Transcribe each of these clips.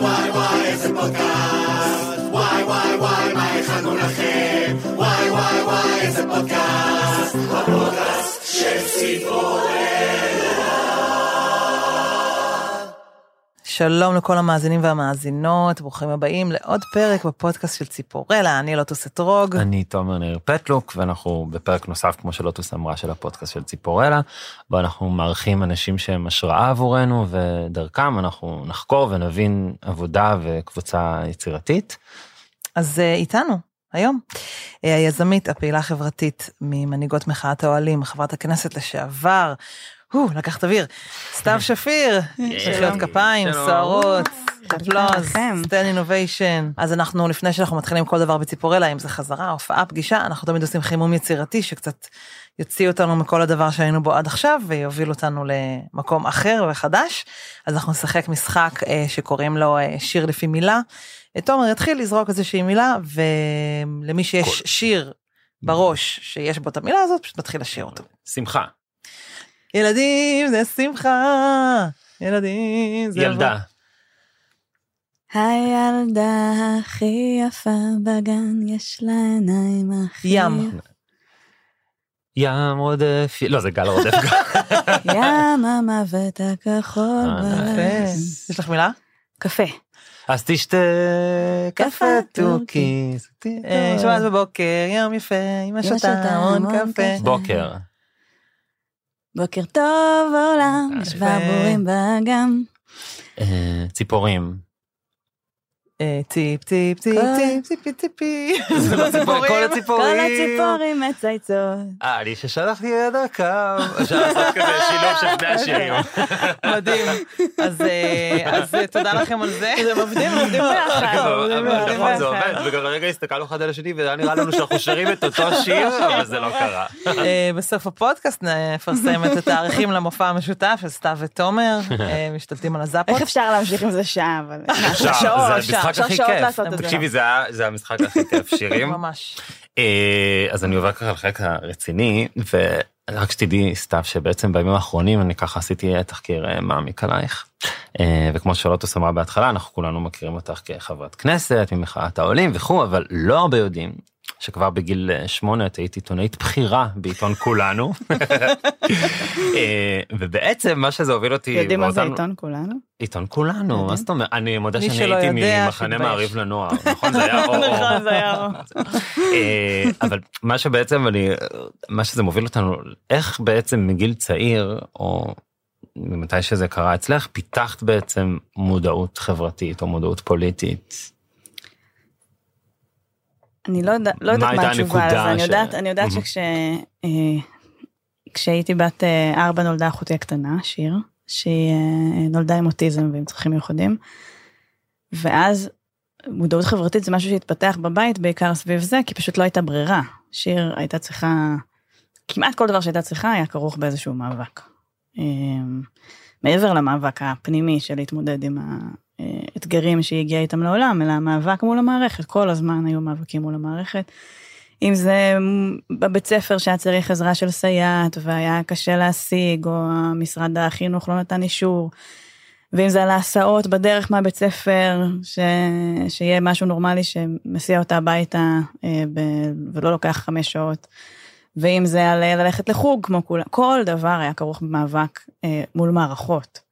וואי וואי איזה פודקאסט שלום לכל המאזינים והמאזינות, ברוכים הבאים לעוד פרק בפודקאסט של ציפורלה, אני לוטוס אתרוג. אני תומר ניר פטלוק, ואנחנו בפרק נוסף, כמו שלוטוס אמרה, של הפודקאסט של ציפורלה, בו אנחנו מארחים אנשים שהם השראה עבורנו, ודרכם אנחנו נחקור ונבין עבודה וקבוצה יצירתית. אז אה, איתנו, היום, אה, היזמית, הפעילה החברתית ממנהיגות מחאת האוהלים, חברת הכנסת לשעבר, הו, לקחת אוויר, סתיו שפיר, מחיאות כפיים, סוערות, אפלוז, סטן אינוביישן. אז אנחנו, לפני שאנחנו מתחילים כל דבר בציפורלה, אם זה חזרה, הופעה, פגישה, אנחנו תמיד עושים חימום יצירתי שקצת יוציא אותנו מכל הדבר שהיינו בו עד עכשיו ויוביל אותנו למקום אחר וחדש. אז אנחנו נשחק משחק אה, שקוראים לו אה, שיר לפי מילה. אה, תומר יתחיל לזרוק איזושהי מילה ולמי שיש שיר בראש שיש בו את המילה הזאת פשוט מתחיל לשיר אותו. שמחה. ילדים זה שמחה, ילדים זה... ילדה. הילדה הכי יפה בגן, יש לה עיניים הכי... ים. ים רודף, לא זה גל רודף. ים המוות הכחול אה. בלבן. יש לך מילה? קפה. אז תשתה קפה טורקי. אה, שבת בבוקר, יום יפה, אמא שותה שותה המון. קפה. בוקר. בוקר טוב עולם, יש יפה. ברבורים באגם. אה, ציפורים. אה, טיפ טיפ טיפ כל- טיפ טיפי טיפי. זה לא ציפורים, כל כל הציפורים. הציפורים מצייצות. אה, אני ששלחתי יד הקו. אפשר לעשות כזה שילוב של שני השירים. מדהים. אז אה, אז אה, תודה לכם על זה. זה עובדים, עובדים ביחד. נכון, זה. עובד, וגם לרגע הסתכלנו אחד על השני והיה נראה לנו שאנחנו שרים את אותו שיר, אבל זה לא קרה. אה, בסוף הפודקאסט נפרסם את התאריכים למופע המשותף של סתיו ותומר, אה, משתלטים על הזאפות. איך אפשר להמשיך עם זה שעה? שעות, זה אפשר, המשחק הכי כיף. תקשיבי, זה היה- זה המשחק הכי כיף, שירים. ממש. אה, אז אני עובר ככה לחלק הרציני, ורק שתדעי, סתיו, שבעצם בימים האחרונים אני ככה עשיתי תחקיר אה, מעמיק עלייך. אה, וכמו שלוטוס אמרה בהתחלה, אנחנו כולנו מכירים אותך כחברת כנסת, ממחאת העולים וכו', אבל לא הרבה יודעים שכבר בגיל אה, שמונה את היית עיתונאית בכירה בעיתון כולנו. אה, ובעצם מה שזה הוביל אותי, יודעים מה זה עיתון כולנו? עיתון כולנו, מה. זאת אומרת? אני מודה שאני הייתי ממחנה. מעריב לנוער, נכון? זה היה או או. נכון, זה היה או. אה, אבל מה שבעצם אני, מה שזה מוביל אותנו, איך בעצם מגיל צעיר, או מתי שזה קרה אצלך, פיתחת בעצם מודעות חברתית או מודעות פוליטית. אני לא יודע- לא יודעת מה התשובה לזה, אני יודעת, אני יודעת. שכש... אה, כשהייתי בת אה, ארבע נולדה אחותי הקטנה, שיר, שהיא אה, נולדה עם אוטיזם ועם צרכים מיוחדים. ואז מודעות חברתית זה משהו שהתפתח בבית בעיקר סביב זה, כי פשוט לא הייתה ברירה. שיר הייתה צריכה, כמעט כל דבר שהייתה צריכה היה כרוך באיזשהו מאבק. מעבר למאבק הפנימי של להתמודד עם האתגרים שהיא הגיעה איתם לעולם, אלא המאבק מול המערכת, כל הזמן היו מאבקים מול המערכת. אם זה בבית ספר שהיה צריך עזרה של סייעת והיה קשה להשיג, או משרד החינוך לא נתן אישור, ואם זה על ההסעות בדרך מהבית ספר, ש... שיהיה משהו נורמלי שמסיע אותה הביתה אה, ב... ולא לוקח חמש שעות, ואם זה על ללכת לחוג כמו כולם, כל דבר היה כרוך במאבק אה, מול מערכות.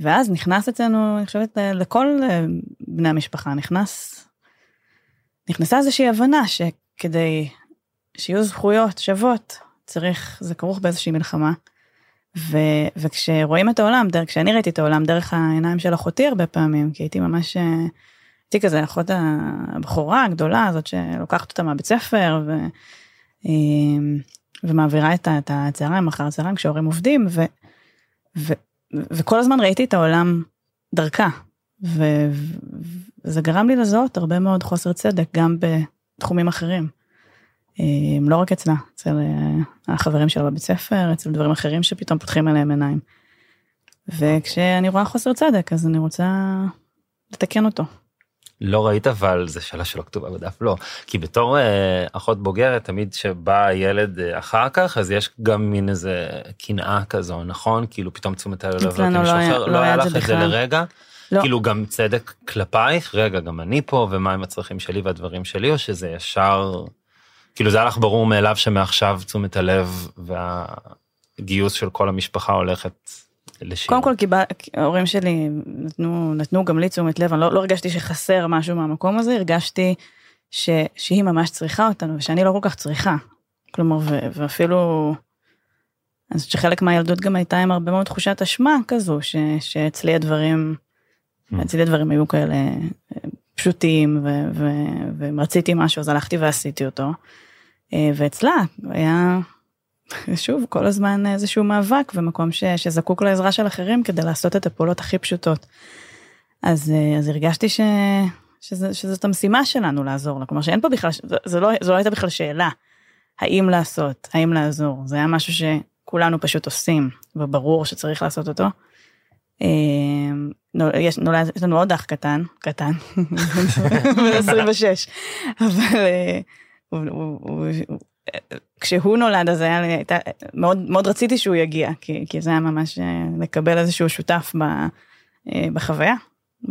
ואז נכנס אצלנו, אני חושבת, לכל אה, בני המשפחה, נכנס, נכנסה איזושהי הבנה שכדי שיהיו זכויות שוות, צריך, זה כרוך באיזושהי מלחמה. ו, וכשרואים את העולם, דרך, כשאני ראיתי את העולם דרך העיניים של אחותי הרבה פעמים, כי הייתי ממש, אה, הייתי כזה אחות הבכורה הגדולה הזאת שלוקחת אותה מהבית ספר, ו, אה, ומעבירה את הצהריים אחר הצהריים כשההורים עובדים, ו, ו, וכל הזמן ראיתי את העולם דרכה. וזה גרם לי לזהות הרבה מאוד חוסר צדק גם בתחומים אחרים. אה, לא רק אצלה, אצל אה, החברים שלה בבית ספר, אצל דברים אחרים שפתאום פותחים עליהם עיניים. וכשאני רואה חוסר צדק אז אני רוצה לתקן אותו. לא ראית אבל זה שאלה שלא כתובה בדף לא כי בתור אה, אחות בוגרת תמיד שבא ילד אה, אחר כך אז יש גם מין איזה קנאה כזו נכון כאילו פתאום תשומת הלב עוברת למישהו לא היה- אחר, לא לא היה לך זה את זה. לרגע. לא. כאילו גם צדק כלפייך, רגע, גם אני פה, ומה עם הצרכים שלי והדברים שלי, או שזה ישר, כאילו זה היה לך ברור מאליו שמעכשיו תשומת הלב והגיוס של כל המשפחה הולכת לשיר. קודם כל קיבל, ההורים שלי נתנו, נתנו גם לי תשומת לב, אני לא, לא הרגשתי שחסר משהו מהמקום הזה, הרגשתי ש, שהיא ממש צריכה אותנו ושאני לא כל כך צריכה. כלומר, ו, ואפילו, אני חושבת שחלק מהילדות גם הייתה עם הרבה מאוד תחושת אשמה כזו, ש, שאצלי הדברים, Mm. אצלי הדברים היו כאלה אה, פשוטים, ו, ו, ואם רציתי משהו אז הלכתי ועשיתי אותו. אה, ואצלה היה שוב, כל הזמן איזשהו מאבק ומקום ש, שזקוק לעזרה של אחרים כדי לעשות את הפעולות הכי פשוטות. אז, אה, אז הרגשתי ש, שזה, שזאת המשימה שלנו לעזור לה, כלומר שאין פה בכלל, זה, לא, זו לא הייתה בכלל שאלה, האם לעשות, האם לעזור, זה היה משהו שכולנו פשוט עושים, וברור שצריך לעשות אותו. נו- יש, נולד, יש לנו עוד אח קטן, קטן, בן 26, אבל אה, הוא, כשהוא נולד אז היה לי, הייתה, מאוד, מאוד רציתי שהוא יגיע, כי, כי זה היה ממש אה, לקבל איזשהו שותף ב, אה, בחוויה,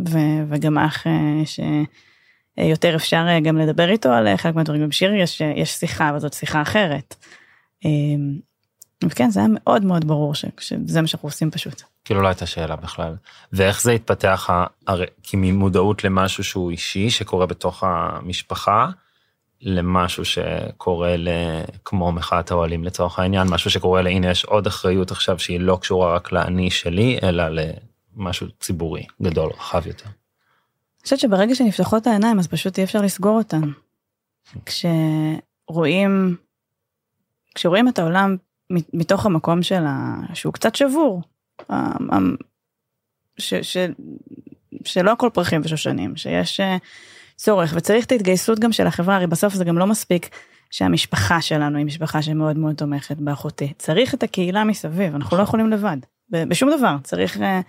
ו, וגם אח אה, שיותר אפשר גם לדבר איתו על חלק מהדברים, גם שיר יש, יש שיחה, אבל זאת שיחה אחרת. אה, וכן, זה היה מאוד מאוד ברור ש, שזה מה שאנחנו עושים פשוט. כאילו לא הייתה שאלה בכלל. ואיך זה התפתח, הרי, כי ממודעות למשהו שהוא אישי, שקורה בתוך המשפחה, למשהו שקורה ל... כמו מחאת האוהלים לצורך העניין, משהו שקורה להנה יש עוד אחריות עכשיו שהיא לא קשורה רק לאני שלי, אלא למשהו ציבורי גדול, רחב יותר. אני חושבת שברגע שנפתחות העיניים אז פשוט אי אפשר לסגור אותן. כשרואים, כשרואים את העולם מתוך המקום של ה... שהוא קצת שבור, ש... ש... שלא הכל פרחים ושושנים, שיש אה, צורך וצריך את ההתגייסות גם של החברה, הרי בסוף זה גם לא מספיק שהמשפחה שלנו היא משפחה שמאוד מאוד תומכת באחותי, צריך את הקהילה מסביב, אנחנו לא יכולים לבד, בשום דבר, צריך אה,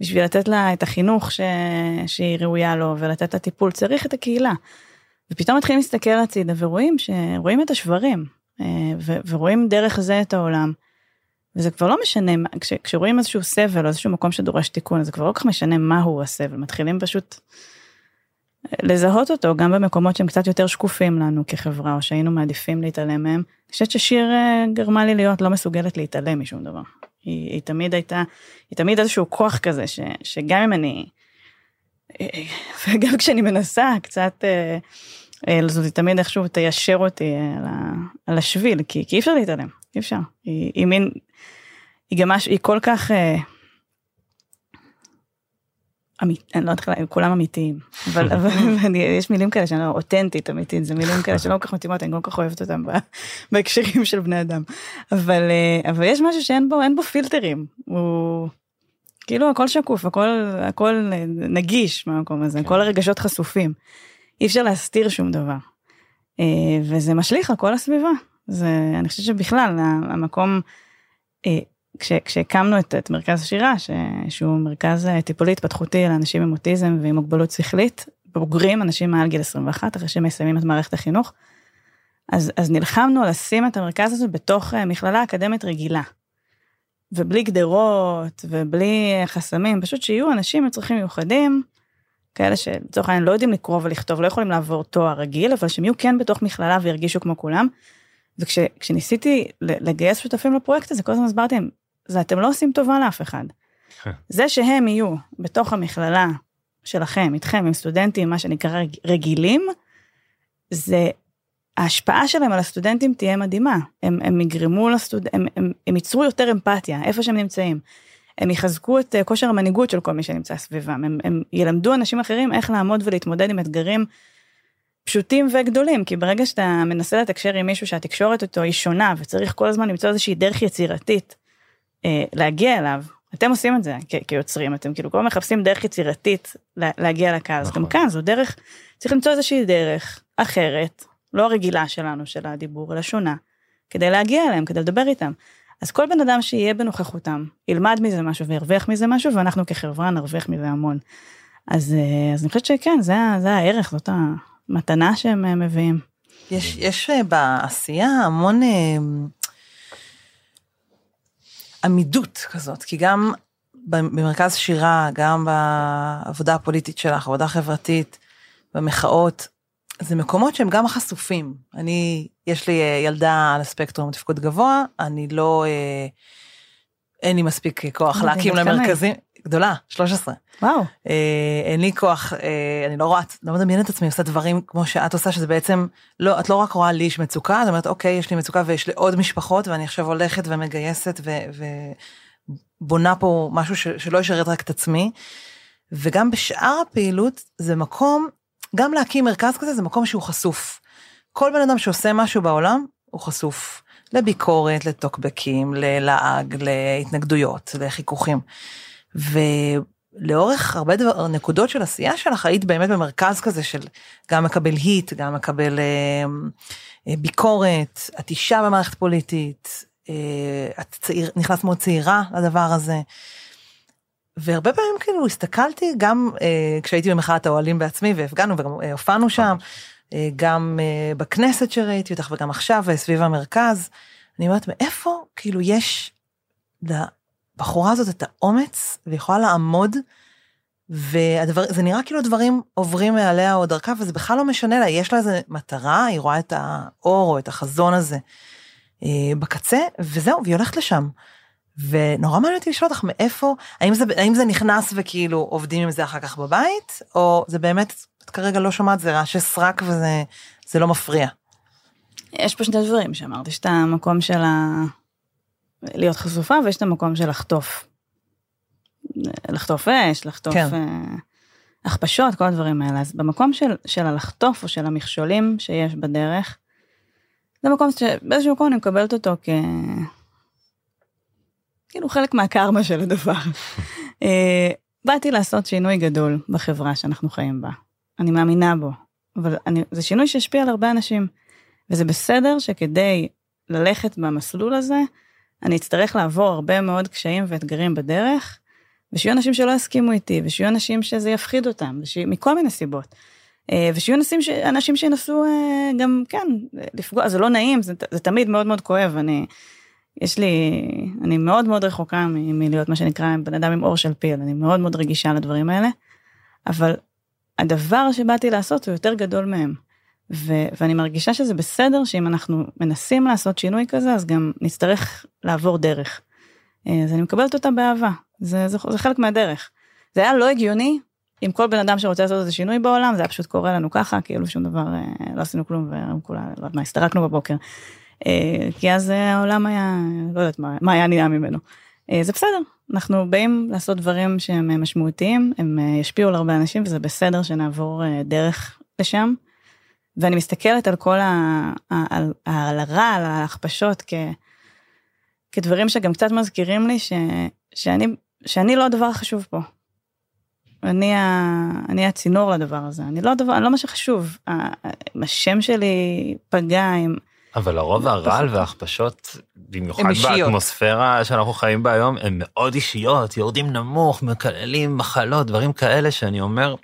בשביל לתת לה את החינוך ש... שהיא ראויה לו ולתת לה טיפול, צריך את הקהילה. ופתאום מתחילים להסתכל הצידה ורואים שרואים את השברים אה, ו... ורואים דרך זה את העולם. וזה כבר לא משנה, כש... כשרואים איזשהו סבל או איזשהו מקום שדורש תיקון, זה כבר לא כל כך משנה מהו הסבל, מתחילים פשוט לזהות אותו גם במקומות שהם קצת יותר שקופים לנו כחברה, או שהיינו מעדיפים להתעלם מהם. אני חושבת ששיר אה, גרמה לי להיות לא מסוגלת להתעלם משום דבר. היא, היא תמיד הייתה, היא תמיד איזשהו כוח כזה, ש, שגם אם אני, אה, וגם כשאני מנסה קצת, אה, היא תמיד איכשהו תיישר אותי על, ה, על השביל, כי, כי אי אפשר להתעלם, אי אפשר. היא, היא מין, היא גם משהו, היא כל כך, אמית, אני לא יודעת כולם אמיתיים, אבל, אבל אני, יש מילים כאלה שאני לא אותנטית אמיתית, זה מילים כאלה שלא כל כך מתאימות, אני לא כל כך אוהבת אותם בהקשרים של בני אדם. אבל, אה, אבל יש משהו שאין בו, אין בו פילטרים, הוא כאילו הכל שקוף, הכל, הכל נגיש מהמקום הזה, כל הרגשות חשופים. אי אפשר להסתיר שום דבר. אה, וזה משליך על כל הסביבה. זה, אני חושבת שבכלל, המקום, אה, כש, כשהקמנו את, את מרכז השירה, ש, שהוא מרכז אה, טיפולי התפתחותי לאנשים עם אוטיזם ועם מוגבלות שכלית, בוגרים, אנשים מעל גיל 21, אחרי שהם מסיימים את מערכת החינוך, אז, אז נלחמנו לשים את המרכז הזה בתוך אה, מכללה אקדמית רגילה. ובלי גדרות ובלי חסמים, פשוט שיהיו אנשים עם צרכים מיוחדים, כאלה שלצורך העניין לא יודעים לקרוא ולכתוב, לא יכולים לעבור תואר רגיל, אבל שהם יהיו כן בתוך מכללה וירגישו כמו כולם. וכשניסיתי לגייס שותפים לפרויקט הזה, כל הזמן הסברתי להם, זה אתם לא עושים טובה לאף אחד. זה שהם יהיו בתוך המכללה שלכם, איתכם, עם סטודנטים, מה שנקרא רגילים, זה ההשפעה שלהם על הסטודנטים תהיה מדהימה. הם, הם יגרמו לסטודנטים, הם, הם, הם ייצרו יותר אמפתיה, איפה שהם נמצאים. הם יחזקו את כושר המנהיגות של כל מי שנמצא סביבם. הם, הם ילמדו אנשים אחרים איך לעמוד ולהתמודד עם אתגרים פשוטים וגדולים, כי ברגע שאתה מנסה לתקשר עם מישהו שהתקשורת אותו היא שונה וצריך כל הזמן למצוא איזושהי דרך יצירתית אה, להגיע אליו, אתם עושים את זה כיוצרים, אתם כאילו כל הזמן מחפשים דרך יצירתית לה, להגיע לקהל, אז נכון. גם כאן זו דרך, צריך למצוא איזושהי דרך אחרת, לא הרגילה שלנו של הדיבור, אלא שונה, כדי להגיע אליהם, כדי לדבר איתם. אז כל בן אדם שיהיה בנוכחותם, ילמד מזה משהו וירוויח מזה משהו, ואנחנו כחברה נרוויח מזה המון. אז, אה, אז אני חושבת שכן, זה, זה הערך, זאת המתנה שהם אה, מביאים. יש, יש אה, בעשייה המון אה, עמידות כזאת, כי גם במרכז שירה, גם בעבודה הפוליטית שלך, עבודה חברתית, במחאות, זה מקומות שהם גם חשופים. אני, יש לי אה, ילדה על הספקטרום תפקוד גבוה, אני לא, אה, אין לי מספיק כוח להקים לה מרכזים. גדולה, 13. וואו. אה, אין לי כוח, אה, אני לא רואה, לא מדמיינת את עצמי עושה דברים כמו שאת עושה, שזה בעצם, לא, את לא רק רואה לי יש מצוקה, את אומרת, אוקיי, יש לי מצוקה ויש לי עוד משפחות, ואני עכשיו הולכת ומגייסת ובונה פה משהו ש, שלא ישרת רק את עצמי. וגם בשאר הפעילות זה מקום, גם להקים מרכז כזה זה מקום שהוא חשוף. כל בן אדם שעושה משהו בעולם הוא חשוף לביקורת, לטוקבקים, ללעג, להתנגדויות, לחיכוכים. ולאורך הרבה דבר, נקודות של עשייה שלך היית באמת במרכז כזה של גם מקבל היט, גם מקבל אה, אה, ביקורת, את אישה במערכת פוליטית, אה, את צעיר, נכנסת מאוד צעירה לדבר הזה. והרבה פעמים כאילו הסתכלתי גם אה, כשהייתי במחאת האוהלים בעצמי והפגנו וגם אה, הופענו שם, אה, גם אה, בכנסת שראיתי אותך וגם עכשיו אה, סביב המרכז. אני אומרת מאיפה כאילו יש לבחורה הזאת את האומץ ויכולה לעמוד. והדבר זה נראה כאילו דברים עוברים מעליה או דרכה וזה בכלל לא משנה לה יש לה איזה מטרה היא רואה את האור או את החזון הזה אה, בקצה וזהו והיא הולכת לשם. ונורא מעניין אותי לשאול אותך מאיפה, האם זה, האם זה נכנס וכאילו עובדים עם זה אחר כך בבית, או זה באמת, את כרגע לא שומעת, זה רעשי סרק וזה זה לא מפריע. יש פה שני דברים שאמרת, יש את המקום של ה... להיות חשופה ויש את המקום של לחטוף. לחטוף אש, לחטוף כן. uh, הכפשות, כל הדברים האלה. אז במקום של, של הלחטוף או של המכשולים שיש בדרך, זה מקום שבאיזשהו מקום אני מקבלת אותו כ... כאילו חלק מהקרמה של הדבר. אה, באתי לעשות שינוי גדול בחברה שאנחנו חיים בה. אני מאמינה בו, אבל אני, זה שינוי שהשפיע על הרבה אנשים. וזה בסדר שכדי ללכת במסלול הזה, אני אצטרך לעבור הרבה מאוד קשיים ואתגרים בדרך, ושיהיו אנשים שלא יסכימו איתי, ושיהיו אנשים שזה יפחיד אותם, וש... מכל מיני סיבות. אה, ושיהיו אנשים, ש... אנשים שינסו אה, גם, כן, לפגוע, זה לא נעים, זה, זה תמיד מאוד מאוד כואב, אני יש לי, אני מאוד מאוד רחוקה מלהיות מה שנקרא בן אדם עם אור של פיל, אני מאוד מאוד רגישה לדברים האלה, אבל הדבר שבאתי לעשות הוא יותר גדול מהם. ו- ואני מרגישה שזה בסדר שאם אנחנו מנסים לעשות שינוי כזה, אז גם נצטרך לעבור דרך. אה, אז אני מקבלת אותה באהבה, זה, זה, זה חלק מהדרך. זה היה לא הגיוני אם כל בן אדם שרוצה לעשות איזה שינוי בעולם, זה היה פשוט קורה לנו ככה, כאילו שום דבר, אה, לא עשינו כלום וכולה, לא יודעת מה, הסתרקנו בבוקר. אה, כי אז העולם היה, לא יודעת מה, מה היה נהיה ממנו. זה בסדר, אנחנו באים לעשות דברים שהם משמעותיים, הם ישפיעו על הרבה אנשים וזה בסדר שנעבור דרך לשם. ואני מסתכלת על כל ה... על, על הרע, על ההכפשות כ... כדברים שגם קצת מזכירים לי ש... שאני, שאני לא הדבר החשוב פה. אני, ה... אני הצינור לדבר הזה, אני לא הדבר, אני לא מה שחשוב. השם שלי פגע עם... אבל הרוב הרעל וההכפשות, במיוחד באטמוספירה שאנחנו חיים בה היום, הן מאוד אישיות, יורדים נמוך, מקללים מחלות, דברים כאלה שאני אומר,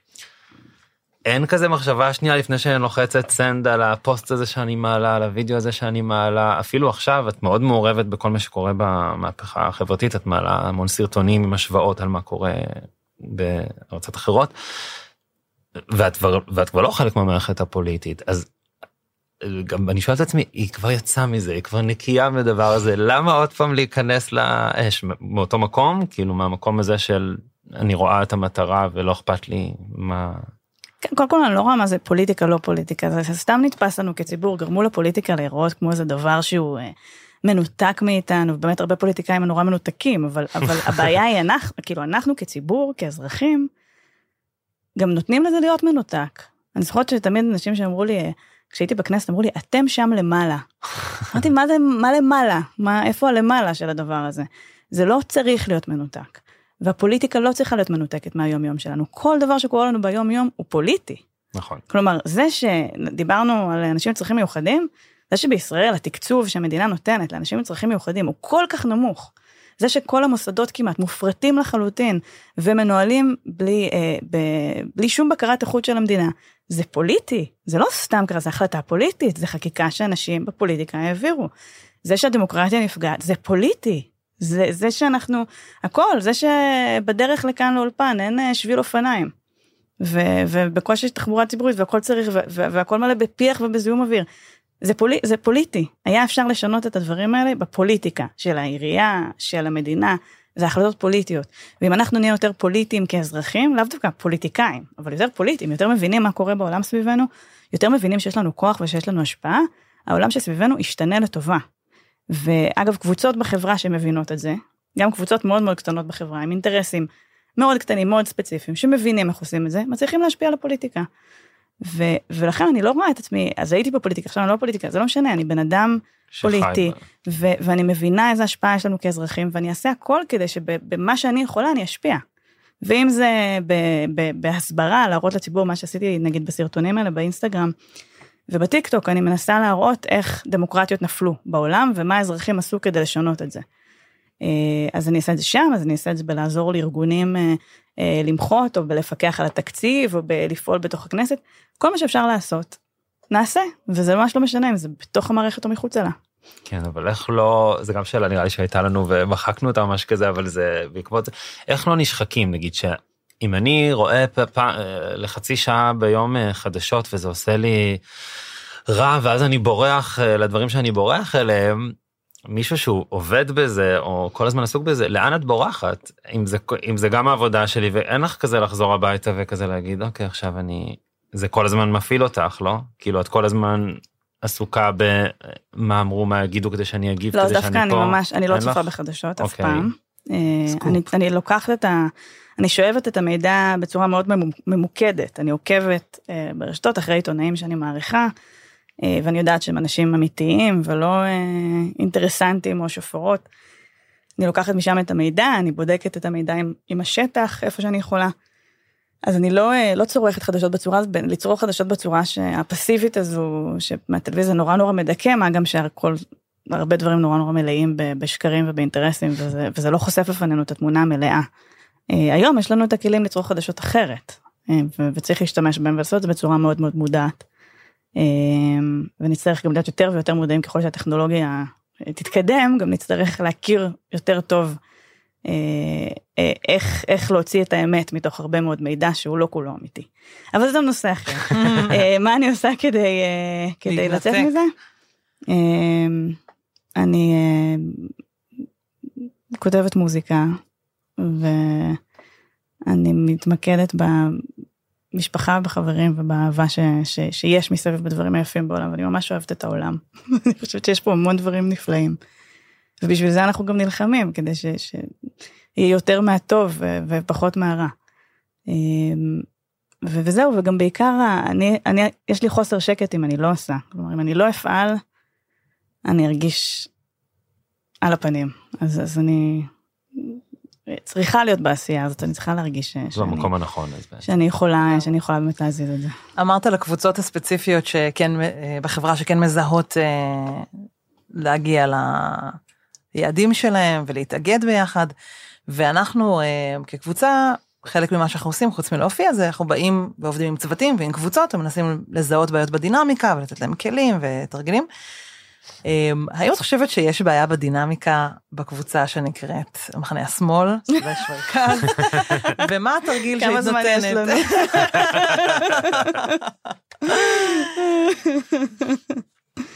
אין כזה מחשבה שנייה לפני שאני לוחצת send על הפוסט הזה שאני מעלה, על הוידאו הזה שאני מעלה, אפילו עכשיו את מאוד מעורבת בכל מה שקורה במהפכה החברתית, את מעלה המון סרטונים עם השוואות על מה קורה בארצות אחרות, ואת ואת כבר לא חלק מהמערכת הפוליטית, אז גם אני שואל את עצמי, היא כבר יצאה מזה, היא כבר נקייה מהדבר הזה, למה עוד פעם להיכנס לאש? מאותו מקום, כאילו מהמקום הזה של אני רואה את המטרה ולא אכפת לי מה... קודם כל אני לא רואה מה זה פוליטיקה לא פוליטיקה, זה סתם נתפס לנו כציבור, גרמו לפוליטיקה להיראות כמו איזה דבר שהוא אה, מנותק מאיתנו, באמת הרבה פוליטיקאים נורא מנותקים, אבל, אבל הבעיה היא אנחנו, כאילו אנחנו כציבור, כאזרחים, גם נותנים לזה להיות מנותק. אני זוכרת שתמיד אנשים שאמרו לי, כשהייתי בכנסת אמרו לי, אתם שם למעלה. אמרתי, מה זה, מה למעלה? מה, איפה הלמעלה של הדבר הזה? זה לא צריך להיות מנותק. והפוליטיקה לא צריכה להיות מנותקת מהיום יום שלנו. כל דבר שקורה לנו ביום יום הוא פוליטי. נכון. כלומר, זה שדיברנו על אנשים עם צרכים מיוחדים, זה שבישראל התקצוב שהמדינה נותנת לאנשים עם צרכים מיוחדים הוא כל כך נמוך. זה שכל המוסדות כמעט מופרטים לחלוטין ומנוהלים בלי, אה, ב, בלי שום בקרת איכות של המדינה, זה פוליטי, זה לא סתם ככה, זה החלטה פוליטית, זה חקיקה שאנשים בפוליטיקה העבירו. זה שהדמוקרטיה נפגעת, זה פוליטי. זה, זה שאנחנו, הכל, זה שבדרך לכאן לאולפן אין אה, שביל אופניים. ו, ובקושי יש תחבורה ציבורית והכל צריך, ו, והכל מלא בפיח ובזיהום אוויר. זה, פולי, זה פוליטי, היה אפשר לשנות את הדברים האלה בפוליטיקה של העירייה, של המדינה, זה החלטות פוליטיות. ואם אנחנו נהיה יותר פוליטיים כאזרחים, לאו דווקא פוליטיקאים, אבל יותר פוליטיים, יותר מבינים מה קורה בעולם סביבנו, יותר מבינים שיש לנו כוח ושיש לנו השפעה, העולם שסביבנו ישתנה לטובה. ואגב, קבוצות בחברה שמבינות את זה, גם קבוצות מאוד מאוד קטנות בחברה, עם אינטרסים מאוד קטנים, מאוד ספציפיים, שמבינים איך עושים את זה, מצליחים להשפיע על הפוליטיקה. ו, ולכן אני לא רואה את עצמי, אז הייתי בפוליטיקה, עכשיו אני לא בפוליטיקה, זה לא משנה, אני בן אדם פוליטי, ו, ואני מבינה איזה השפעה יש לנו כאזרחים, ואני אעשה הכל כדי שבמה שאני יכולה אני אשפיע. ואם זה ב, ב, בהסברה, להראות לציבור מה שעשיתי נגיד בסרטונים האלה באינסטגרם, ובטיקטוק אני מנסה להראות איך דמוקרטיות נפלו בעולם ומה האזרחים עשו כדי לשנות את זה. אה, אז אני אעשה את זה שם, אז אני אעשה את זה בלעזור לארגונים אה, אה, למחות, או בלפקח על התקציב, או בלפעול בתוך הכנסת, כל מה שאפשר לעשות, נעשה, וזה ממש לא משנה אם זה בתוך המערכת או מחוצה לה. כן אבל איך לא זה גם שאלה נראה לי שהייתה לנו ומחקנו אותה ממש כזה אבל זה בעקבות זה איך לא נשחקים נגיד שאם אני רואה פ, לחצי שעה ביום חדשות וזה עושה לי רע ואז אני בורח לדברים שאני בורח אליהם מישהו שהוא עובד בזה או כל הזמן עסוק בזה לאן את בורחת אם זה אם זה גם העבודה שלי ואין לך כזה לחזור הביתה וכזה להגיד אוקיי עכשיו אני זה כל הזמן מפעיל אותך לא כאילו את כל הזמן עסוקה במה אמרו מה יגידו כדי שאני אגיב לא, כדי שאני פה. לא דווקא אני ממש אני לא צופה לך? בחדשות אוקיי. אף פעם. אה, אני, אני לוקחת את ה... אני שואבת את המידע בצורה מאוד ממוקדת אני עוקבת אה, ברשתות אחרי עיתונאים שאני מעריכה. אה, ואני יודעת שהם אנשים אמיתיים ולא אה, אינטרסנטים או שופרות. אני לוקחת משם את המידע, אני בודקת את המידע עם, עם השטח, איפה שאני יכולה. אז אני לא, לא צורכת חדשות בצורה, לצרוך חדשות בצורה שהפסיבית הזו, שמהטלוויזיה נורא נורא מדכא, מה גם שהכל, הרבה דברים נורא נורא מלאים בשקרים ובאינטרסים, וזה, וזה לא חושף בפנינו את התמונה המלאה. היום יש לנו את הכלים לצרוך חדשות אחרת, וצריך להשתמש בהם ולעשות את זה בצורה מאוד מאוד מודעת. אמ, ונצטרך גם להיות יותר ויותר מודעים ככל שהטכנולוגיה תתקדם, גם נצטרך להכיר יותר טוב אה, אה, איך, איך להוציא את האמת מתוך הרבה מאוד מידע שהוא לא כולו אמיתי. אבל זה גם נושא אחר. אה, מה אני עושה כדי, כדי לצאת מזה? אני כותבת מוזיקה ואני מתמקדת במשפחה, בחברים ובאהבה ש, ש, שיש מסביב בדברים היפים בעולם, ואני ממש אוהבת את העולם. אני חושבת שיש פה המון דברים נפלאים. ובשביל זה אנחנו גם נלחמים, כדי ש, שיהיה יותר מהטוב ופחות מהרע. אמ, וזהו, וגם בעיקר, אני, אני, יש לי חוסר שקט אם אני לא עושה. כלומר, אם אני לא אפעל, אני ארגיש על הפנים. אז, אז אני צריכה להיות בעשייה הזאת, אני צריכה להרגיש שאני... זה המקום הנכון. שאני יכולה, שאני יכולה באמת להזיז את זה. אמרת לקבוצות הספציפיות שכן, אה, בחברה שכן מזהות אה, להגיע ליעדים שלהם ולהתאגד ביחד, ואנחנו אה, כקבוצה, חלק ממה שאנחנו עושים חוץ מלהופיע זה אנחנו באים ועובדים עם צוותים ועם קבוצות ומנסים לזהות בעיות בדינמיקה ולתת להם כלים ותרגילים. Um, האם את חושבת שיש בעיה בדינמיקה בקבוצה שנקראת מחנה השמאל, ומה התרגיל שהיא נותנת? כמה זמן יש לנו?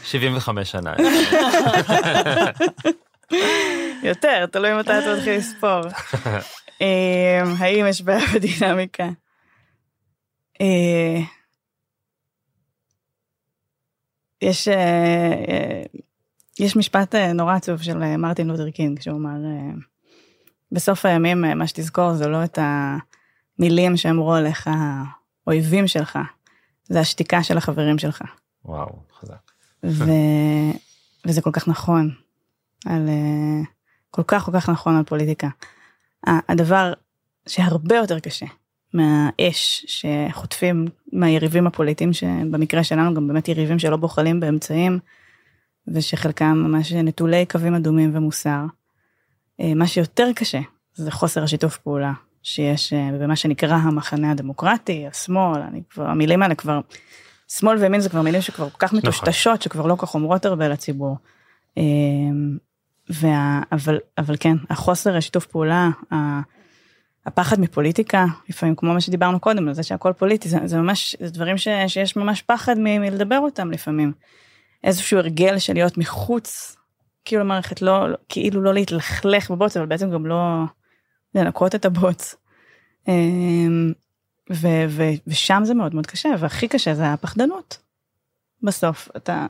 שבעים וחמש שנה. יותר, תלוי מתי אתה מתחיל לספור. אמ, האם יש בעיה בדינמיקה? אה, יש, אה, אה, יש משפט אה, נורא עצוב של מרטין לותר קינג, שהוא אמר, בסוף הימים מה שתזכור זה לא את המילים שאמרו עליך האויבים שלך, זה השתיקה של החברים שלך. וואו, חזק. ו... וזה כל כך נכון, על... כל כך כל כך נכון על פוליטיקה. הדבר שהרבה יותר קשה מהאש שחוטפים מהיריבים הפוליטיים שבמקרה שלנו גם באמת יריבים שלא בוחלים באמצעים ושחלקם ממש נטולי קווים אדומים ומוסר. אה, מה שיותר קשה זה חוסר השיתוף פעולה שיש אה, במה שנקרא המחנה הדמוקרטי, השמאל, אני כבר, המילים האלה כבר, שמאל וימין זה כבר מילים שכבר כל כך נכון. מטושטשות שכבר לא כל כך אומרות הרבה לציבור. אה, וה, אבל, אבל כן, החוסר השיתוף פעולה, הפחד מפוליטיקה, לפעמים כמו מה שדיברנו קודם, על זה שהכל פוליטי, זה, זה ממש, זה דברים ש, שיש ממש פחד מ, מלדבר אותם לפעמים. איזשהו הרגל של להיות מחוץ, כאילו למערכת, לא, לא, כאילו לא להתלכלך בבוץ, אבל בעצם גם לא לנקות את הבוץ. אמ, ו, ו, ושם זה מאוד מאוד קשה, והכי קשה זה הפחדנות. בסוף, אתה...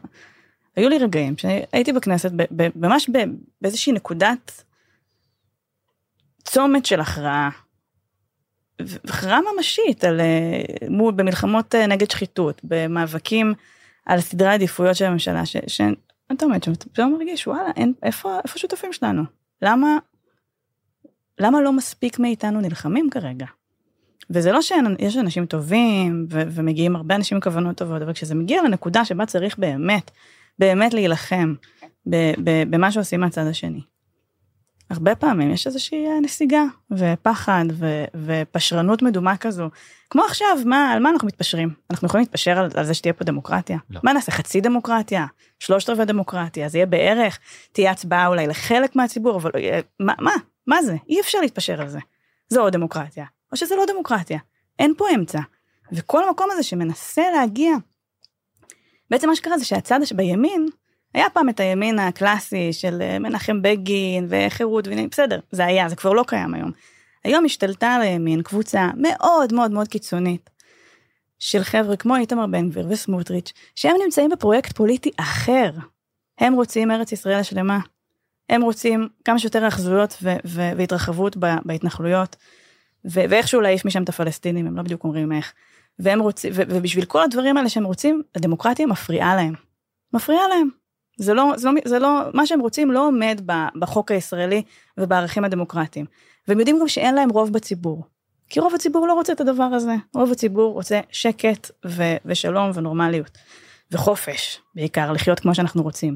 היו לי רגעים שהייתי בכנסת, ב, ב, ממש ב, באיזושהי נקודת צומת של הכרעה. הכרעה ממשית על, אה, מול, במלחמות אה, נגד שחיתות, במאבקים על סדרי העדיפויות של הממשלה, שאתה עומד שם, אתה פתאום מרגיש, וואלה, אין, איפה, איפה השותפים שלנו? למה, למה לא מספיק מאיתנו נלחמים כרגע? וזה לא שיש אנשים טובים ו- ומגיעים הרבה אנשים עם כוונות טובות, אבל כשזה מגיע לנקודה שבה צריך באמת, באמת להילחם במה שעושים מהצד השני. הרבה פעמים יש איזושהי אה, נסיגה ופחד ו- ופשרנות מדומה כזו. כמו עכשיו, מה, על מה אנחנו מתפשרים? אנחנו יכולים להתפשר על, על זה שתהיה פה דמוקרטיה? לא. מה נעשה, חצי דמוקרטיה? שלושת רבעי דמוקרטיה? זה יהיה בערך? תהיה הצבעה אולי לחלק מהציבור, אבל אה, מה, מה? מה זה? אי אפשר להתפשר על זה. זו עוד דמוקרטיה. או שזה לא דמוקרטיה. אין פה אמצע. וכל המקום הזה שמנסה להגיע, בעצם מה שקרה זה שהצד שבימין, היה פעם את הימין הקלאסי של אה, מנחם בגין וחירות, בסדר, זה היה, זה כבר לא קיים היום. היום השתלטה על הימין קבוצה מאוד מאוד מאוד קיצונית של חבר'ה כמו איתמר בן גביר וסמוטריץ', שהם נמצאים בפרויקט פוליטי אחר. הם רוצים ארץ ישראל השלמה. הם רוצים כמה שיותר אחזויות והתרחבות בהתנחלויות. ואיכשהו להעיף משם את הפלסטינים, הם לא בדיוק אומרים איך. והם רוצים, ובשביל כל הדברים האלה שהם רוצים, הדמוקרטיה מפריעה להם. מפריעה להם. זה לא, זה לא, זה לא, מה שהם רוצים לא עומד בחוק הישראלי ובערכים הדמוקרטיים. והם יודעים גם שאין להם רוב בציבור. כי רוב הציבור לא רוצה את הדבר הזה. רוב הציבור רוצה שקט ו- ושלום ונורמליות. וחופש, בעיקר, לחיות כמו שאנחנו רוצים.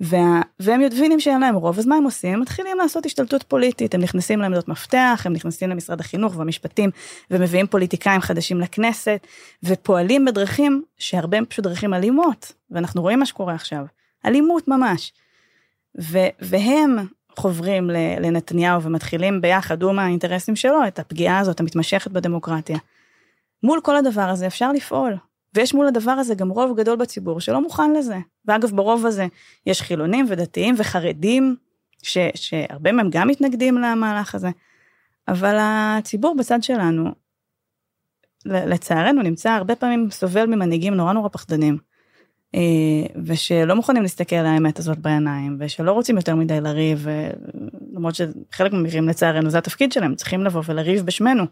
וה... והם מבינים שאין להם רוב, אז מה הם עושים? הם מתחילים לעשות השתלטות פוליטית, הם נכנסים לעמדות מפתח, הם נכנסים למשרד החינוך והמשפטים, ומביאים פוליטיקאים חדשים לכנסת, ופועלים בדרכים שהרבה הם פשוט דרכים אלימות, ואנחנו רואים מה שקורה עכשיו, אלימות ממש. ו... והם חוברים לנתניהו ומתחילים ביחד, הוא מהאינטרסים שלו, את הפגיעה הזאת המתמשכת בדמוקרטיה. מול כל הדבר הזה אפשר לפעול, ויש מול הדבר הזה גם רוב גדול בציבור שלא מוכן לזה. ואגב, ברוב הזה יש חילונים ודתיים וחרדים, ש, שהרבה מהם גם מתנגדים למהלך הזה. אבל הציבור בצד שלנו, לצערנו, נמצא הרבה פעמים סובל ממנהיגים נורא נורא פחדנים. אה, ושלא מוכנים להסתכל על האמת הזאת בעיניים, ושלא רוצים יותר מדי לריב, למרות שחלק מהמקרים לצערנו זה התפקיד שלהם, צריכים לבוא ולריב בשמנו,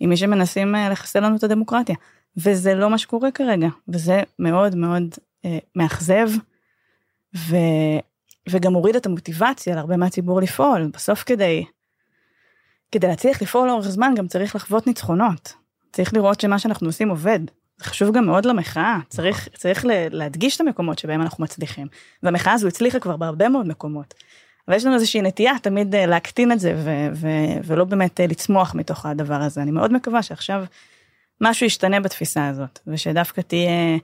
עם מי שמנסים אה, לחסל לנו את הדמוקרטיה. וזה לא מה שקורה כרגע, וזה מאוד מאוד אה, מאכזב, ו, וגם הוריד את המוטיבציה להרבה מהציבור לפעול. בסוף כדי, כדי להצליח לפעול לאורך זמן גם צריך לחוות ניצחונות. צריך לראות שמה שאנחנו עושים עובד. חשוב גם מאוד למחאה, צריך, צריך להדגיש את המקומות שבהם אנחנו מצליחים. והמחאה הזו הצליחה כבר בהרבה מאוד מקומות. אבל יש לנו איזושהי נטייה תמיד אה, להקטין את זה ו- ו- ולא באמת אה, לצמוח מתוך הדבר הזה. אני מאוד מקווה שעכשיו משהו ישתנה בתפיסה הזאת, ושדווקא תהיה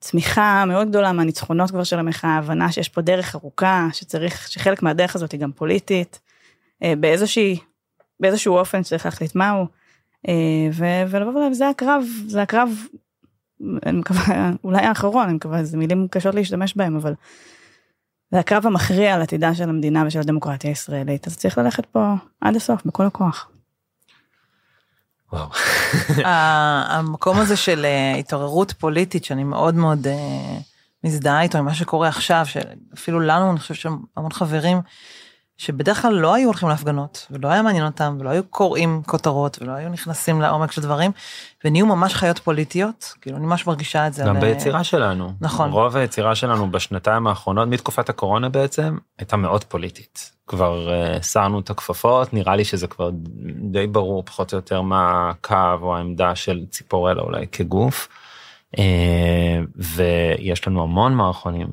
צמיחה מאוד גדולה מהניצחונות כבר של המחאה, הבנה שיש פה דרך ארוכה, שצריך, שחלק מהדרך הזאת היא גם פוליטית, אה, באיזושהי, באיזשהו אופן שצריך להחליט מהו, אה, ולבוא ולבוא, זה הקרב, זה הקרב, אני מקווה, אולי האחרון, אני מקווה, זה מילים קשות להשתמש בהם, אבל זה הקרב המכריע על עתידה של המדינה ושל הדמוקרטיה הישראלית, אז צריך ללכת פה עד הסוף, בכל הכוח. וואו. המקום הזה של אה, התעוררות פוליטית שאני מאוד מאוד אה, מזדהה איתו עם מה שקורה עכשיו שאפילו לנו אני חושבת שהמון חברים שבדרך כלל לא היו הולכים להפגנות ולא היה מעניין אותם ולא היו קוראים כותרות ולא היו נכנסים לעומק של דברים ונהיו ממש חיות פוליטיות כאילו אני ממש מרגישה את זה. גם על... ביצירה שלנו. נכון. רוב היצירה שלנו בשנתיים האחרונות מתקופת הקורונה בעצם הייתה מאוד פוליטית. כבר אה, uh, את הכפפות נראה לי שזה כבר די ברור פחות או יותר מה הקו או העמדה של ציפורלה אולי כגוף. Uh, ויש לנו המון מערכונים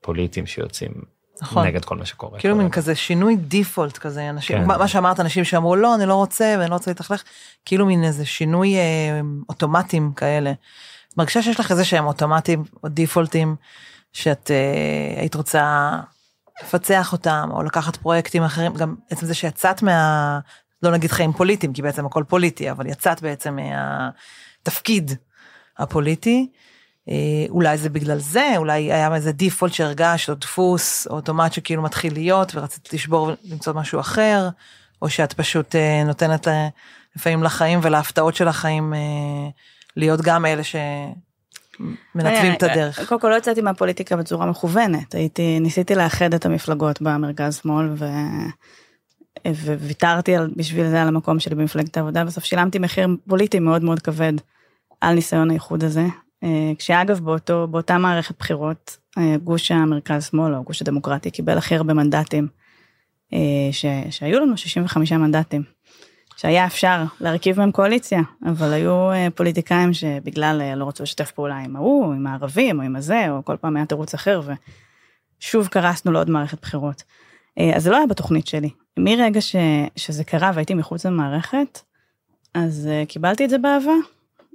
פוליטיים שיוצאים נכון. נגד כל מה שקורה. כאילו מין כזה שינוי דיפולט כזה אנשים כן. מה שאמרת אנשים שאמרו לא אני לא רוצה ואני לא רוצה להתלכלך כאילו מין איזה שינוי אה, אוטומטים כאלה. מרגישה שיש לך איזה שהם אוטומטים או דיפולטים שאת אה, היית רוצה לפצח אותם, או לקחת פרויקטים אחרים, גם עצם זה שיצאת מה... לא נגיד חיים פוליטיים, כי בעצם הכל פוליטי, אבל יצאת בעצם מהתפקיד הפוליטי. אה, אולי זה בגלל זה, אולי היה איזה דיפולט שהרגשת, או דפוס, או אוטומט שכאילו מתחיל להיות, ורצית לשבור ולמצוא משהו אחר, או שאת פשוט אה, נותנת לפעמים לחיים ולהפתעות של החיים אה, להיות גם אלה שמנתבים את הדרך. קודם כל לא יצאתי מהפוליטיקה בצורה מכוונת, הייתי, ניסיתי לאחד את המפלגות במרכז שמאל, ו... וויתרתי על, בשביל זה על המקום שלי במפלגת העבודה, בסוף שילמתי מחיר פוליטי מאוד מאוד כבד על ניסיון האיחוד הזה. אה, כשאגב באותו, באותה מערכת בחירות, אה, גוש המרכז שמאל או גוש הדמוקרטי קיבל הכי הרבה מנדטים, אה, ש, שהיו לנו 65 מנדטים, שהיה אפשר להרכיב מהם קואליציה, אבל היו פוליטיקאים שבגלל לא רצו לשתף פעולה עם ההוא, עם הערבים או עם הזה, או כל פעם היה תירוץ אחר, ושוב קרסנו לעוד מערכת בחירות. אז זה לא היה בתוכנית שלי. מרגע ש, שזה קרה והייתי מחוץ למערכת, אז קיבלתי את זה באהבה.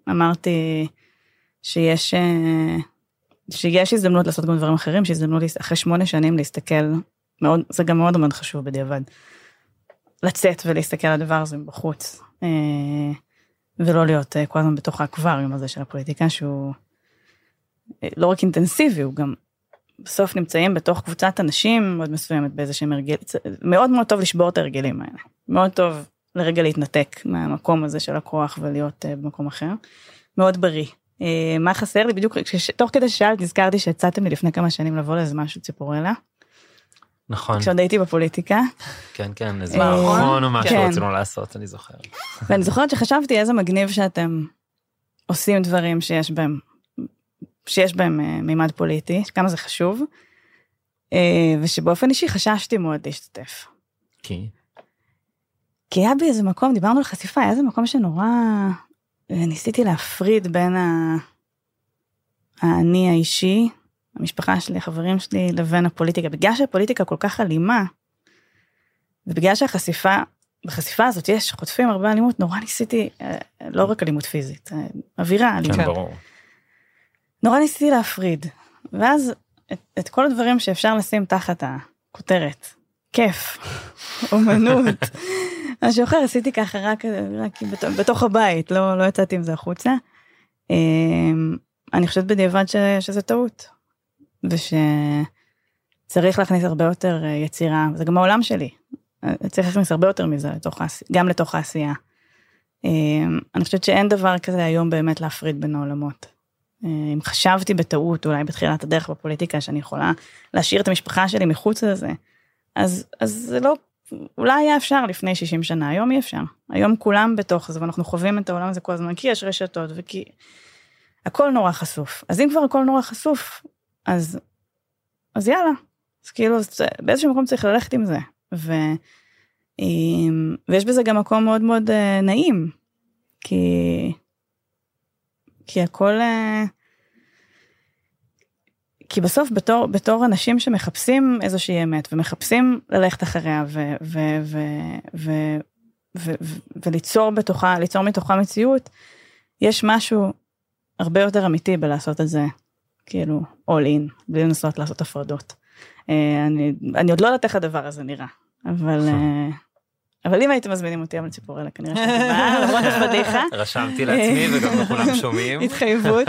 אמרתי, שיש, אה, שיש הזדמנות לעשות גם דברים אחרים, שיש הזדמנות אחרי שמונה שנים להסתכל, מאוד, זה גם מאוד מאוד חשוב בדיעבד, לצאת ולהסתכל על הדבר הזה מבחוץ, אה, ולא להיות אה, כל הזמן בתוך האקווריום הזה של הפוליטיקה, שהוא לא רק אינטנסיבי, הוא גם בסוף נמצאים בתוך קבוצת אנשים מאוד מסוימת באיזה שהם הרגלים, מאוד מאוד טוב לשבור את ההרגלים האלה, מאוד טוב לרגע להתנתק מהמקום הזה של הכוח ולהיות במקום אחר, מאוד בריא. אה, מה חסר לי בדיוק תוך כדי ששאלת נזכרתי שהצעתם לי לפני כמה שנים לבוא לאיזה משהו ציפורלה. נכון. כשעוד הייתי בפוליטיקה. כן כן איזה מערכון או משהו כן. רצינו לעשות אני זוכר. ואני זוכרת שחשבתי איזה מגניב שאתם עושים דברים שיש בהם שיש בהם אה, מימד פוליטי כמה זה חשוב. אה, ושבאופן אישי חששתי מאוד להשתתף. כי? כי היה בי איזה מקום דיברנו על חשיפה היה איזה מקום שנורא וניסיתי להפריד בין האני האישי, המשפחה שלי, החברים שלי, לבין הפוליטיקה. בגלל שהפוליטיקה כל כך אלימה, ובגלל שהחשיפה, בחשיפה הזאת יש, חוטפים הרבה אלימות, נורא ניסיתי, אה, לא רק אלימות פיזית, אה, אווירה אלימות. כן, ברור. נורא ניסיתי להפריד, ואז את, את כל הדברים שאפשר לשים תחת הכותרת, כיף, אומנות, משהו אחר עשיתי ככה רק, רק בתוך הבית, לא, לא יצאתי עם זה החוצה. אמ, אני חושבת בדיעבד ש, שזה טעות, ושצריך להכניס הרבה יותר אה, יצירה, זה גם העולם שלי, צריך להכניס הרבה יותר מזה לתוך, גם לתוך העשייה. אמ, אני חושבת שאין דבר כזה היום באמת להפריד בין העולמות. אם חשבתי בטעות אולי בתחילת הדרך בפוליטיקה שאני יכולה להשאיר את המשפחה שלי מחוץ לזה, אז, אז זה לא אולי היה אפשר לפני 60 שנה, היום אי אפשר. היום כולם בתוך זה, ואנחנו חווים את העולם הזה כל הזמן, כי יש רשתות וכי... הכל נורא חשוף. אז אם כבר הכל נורא חשוף, אז, אז יאללה. אז כאילו, באיזשהו מקום צריך ללכת עם זה. ו, ויש בזה גם מקום מאוד מאוד uh, נעים, כי, כי הכל... כי בסוף בתור בתור אנשים שמחפשים איזושהי אמת ומחפשים ללכת אחריה ו, ו, ו, ו, ו, ו, וליצור בתוכה ליצור מתוכה מציאות יש משהו הרבה יותר אמיתי בלעשות את זה כאילו all in בלי לנסות לעשות הפרדות. אה, אני אני עוד לא יודעת איך הדבר הזה נראה אבל. אבל אם הייתם מזמינים אותי אבל ציפורלה כנראה שהייתי באה למרות הפדיחה. רשמתי לעצמי וגם לא כולם שומעים. התחייבות.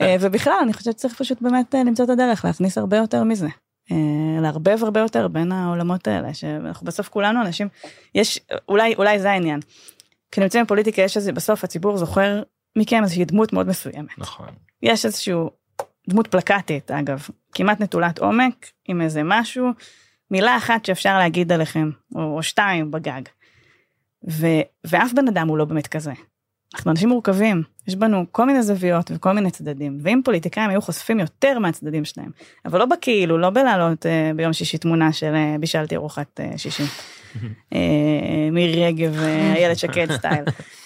אה, ובכלל אני חושבת שצריך פשוט באמת אה, למצוא את הדרך להכניס הרבה יותר מזה. אה, לערבב הרבה יותר בין העולמות האלה שאנחנו בסוף כולנו אנשים יש אולי אולי זה העניין. כשנמצאים בפוליטיקה יש איזה בסוף הציבור זוכר מכם איזושהי דמות מאוד מסוימת. נכון. יש איזשהו דמות פלקטית אגב כמעט נטולת עומק עם איזה משהו מילה אחת שאפשר להגיד עליכם, או, או שתיים בגג. ו, ואף בן אדם הוא לא באמת כזה. אנחנו אנשים מורכבים, יש בנו כל מיני זוויות וכל מיני צדדים, ואם פוליטיקאים היו חושפים יותר מהצדדים שלהם, אבל לא בכאילו, לא בלעלות אה, ביום שישי תמונה של אה, בישלתי ארוחת אה, שישי. אה, מירי רגב, אה, איילת שקד סטייל.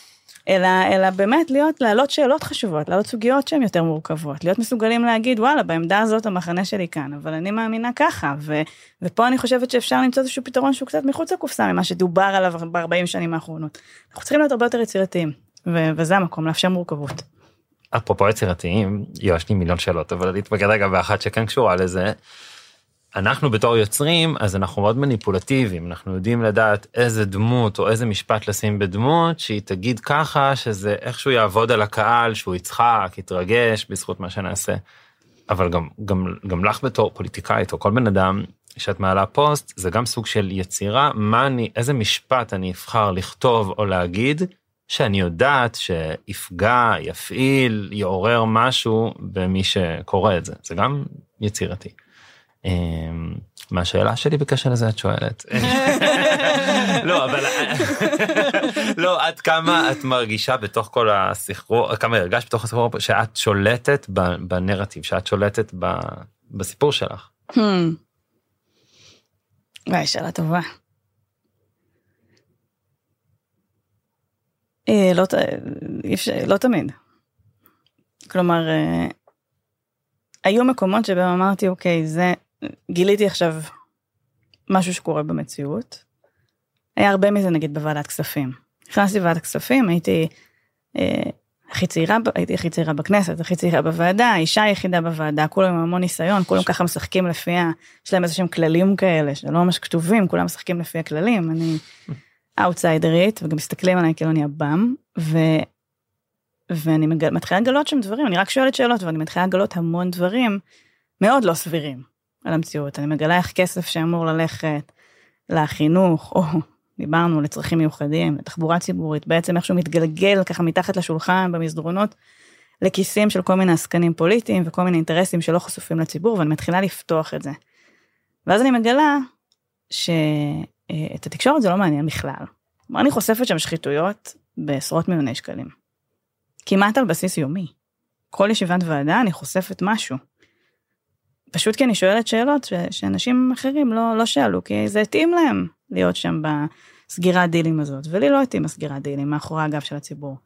אלא, אלא באמת להיות, להעלות שאלות חשובות, להעלות סוגיות שהן יותר מורכבות, להיות מסוגלים להגיד וואלה בעמדה הזאת המחנה שלי כאן, אבל אני מאמינה ככה, ו, ופה אני חושבת שאפשר למצוא איזשהו פתרון שהוא קצת מחוץ לקופסה ממה שדובר עליו ב-40 שנים האחרונות. אנחנו צריכים להיות הרבה יותר יצירתיים, ו- וזה המקום לאפשר מורכבות. אפרופו יצירתיים, יש לי מיליון שאלות, אבל אני אתמקד רגע באחת שכן קשורה לזה. אנחנו בתור יוצרים, אז אנחנו מאוד מניפולטיביים, אנחנו יודעים לדעת איזה דמות או איזה משפט לשים בדמות, שהיא תגיד ככה, שזה איכשהו יעבוד על הקהל, שהוא יצחק, יתרגש בזכות מה שנעשה. אבל גם, גם, גם לך בתור פוליטיקאית או כל בן אדם שאת מעלה פוסט, זה גם סוג של יצירה, מה אני, איזה משפט אני אבחר לכתוב או להגיד, שאני יודעת שיפגע, יפעיל, יעורר משהו במי שקורא את זה. זה גם יצירתי. אמ, מה השאלה שלי בקשר לזה את שואלת. לא אבל לא עד כמה את מרגישה בתוך כל הסחרור כמה הרגשת בתוך הסחרור שאת שולטת בנרטיב שאת שולטת בסיפור שלך. Hmm. וואי שאלה טובה. אה, לא, לא תמיד. כלומר, אה, היו מקומות שבהם אמרתי, אוקיי, זה, גיליתי עכשיו משהו שקורה במציאות. היה הרבה מזה נגיד בוועדת כספים. נכנסתי לוועדת כספים, הייתי אה, הכי צעירה, הייתי הכי צעירה בכנסת, הכי צעירה בוועדה, האישה היחידה בוועדה, כולם עם המון ניסיון, כולם ככה משחקים לפי ה... יש להם איזה שהם כללים כאלה, שלא ממש כתובים, כולם משחקים לפי הכללים, אני אאוטסיידרית, וגם מסתכלים עליי כאילו אני הבם, ו... ואני. מתחילה לגלות שם דברים, אני רק שואלת שאלות, ואני מתחילה לגלות המון דברים מאוד לא סבירים על המציאות. אני מגלה איך כסף שאמור ללכת לחינוך, או דיברנו לצרכים מיוחדים, לתחבורה ציבורית, בעצם איכשהו מתגלגל ככה מתחת לשולחן במסדרונות, לכיסים של כל מיני עסקנים פוליטיים וכל מיני אינטרסים שלא חשופים לציבור, ואני מתחילה לפתוח את זה. ואז אני מגלה שאת התקשורת זה לא מעניין בכלל. כלומר, אני חושפת שם שחיתויות בעשרות מיליוני שקלים. כמעט על בסיס יומי. כל ישיבת ועדה אני חושפת משהו. פשוט כי אני שואלת שאלות ש- שאנשים אחרים לא, לא שאלו, כי זה התאים להם להיות שם בסגירת דילים הזאת, ולי לא התאים הסגירת דילים מאחורי הגב של הציבור.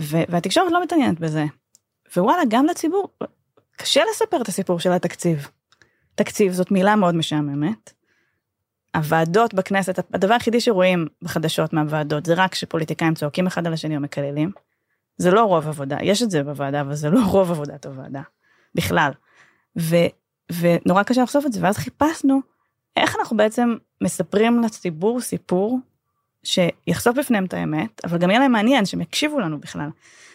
ו- והתקשורת לא מתעניינת בזה. ווואלה, גם לציבור, קשה לספר את הסיפור של התקציב. תקציב זאת מילה מאוד משעממת. הוועדות בכנסת, הדבר היחידי שרואים בחדשות מהוועדות זה רק שפוליטיקאים צועקים אחד על השני או מקללים. זה לא רוב עבודה, יש את זה בוועדה, אבל זה לא רוב עבודת הוועדה, בכלל. ו, ונורא קשה לחשוף את זה, ואז חיפשנו איך אנחנו בעצם מספרים לציבור סיפור שיחשוף בפניהם את האמת, אבל גם יהיה להם מעניין, שהם יקשיבו לנו בכלל.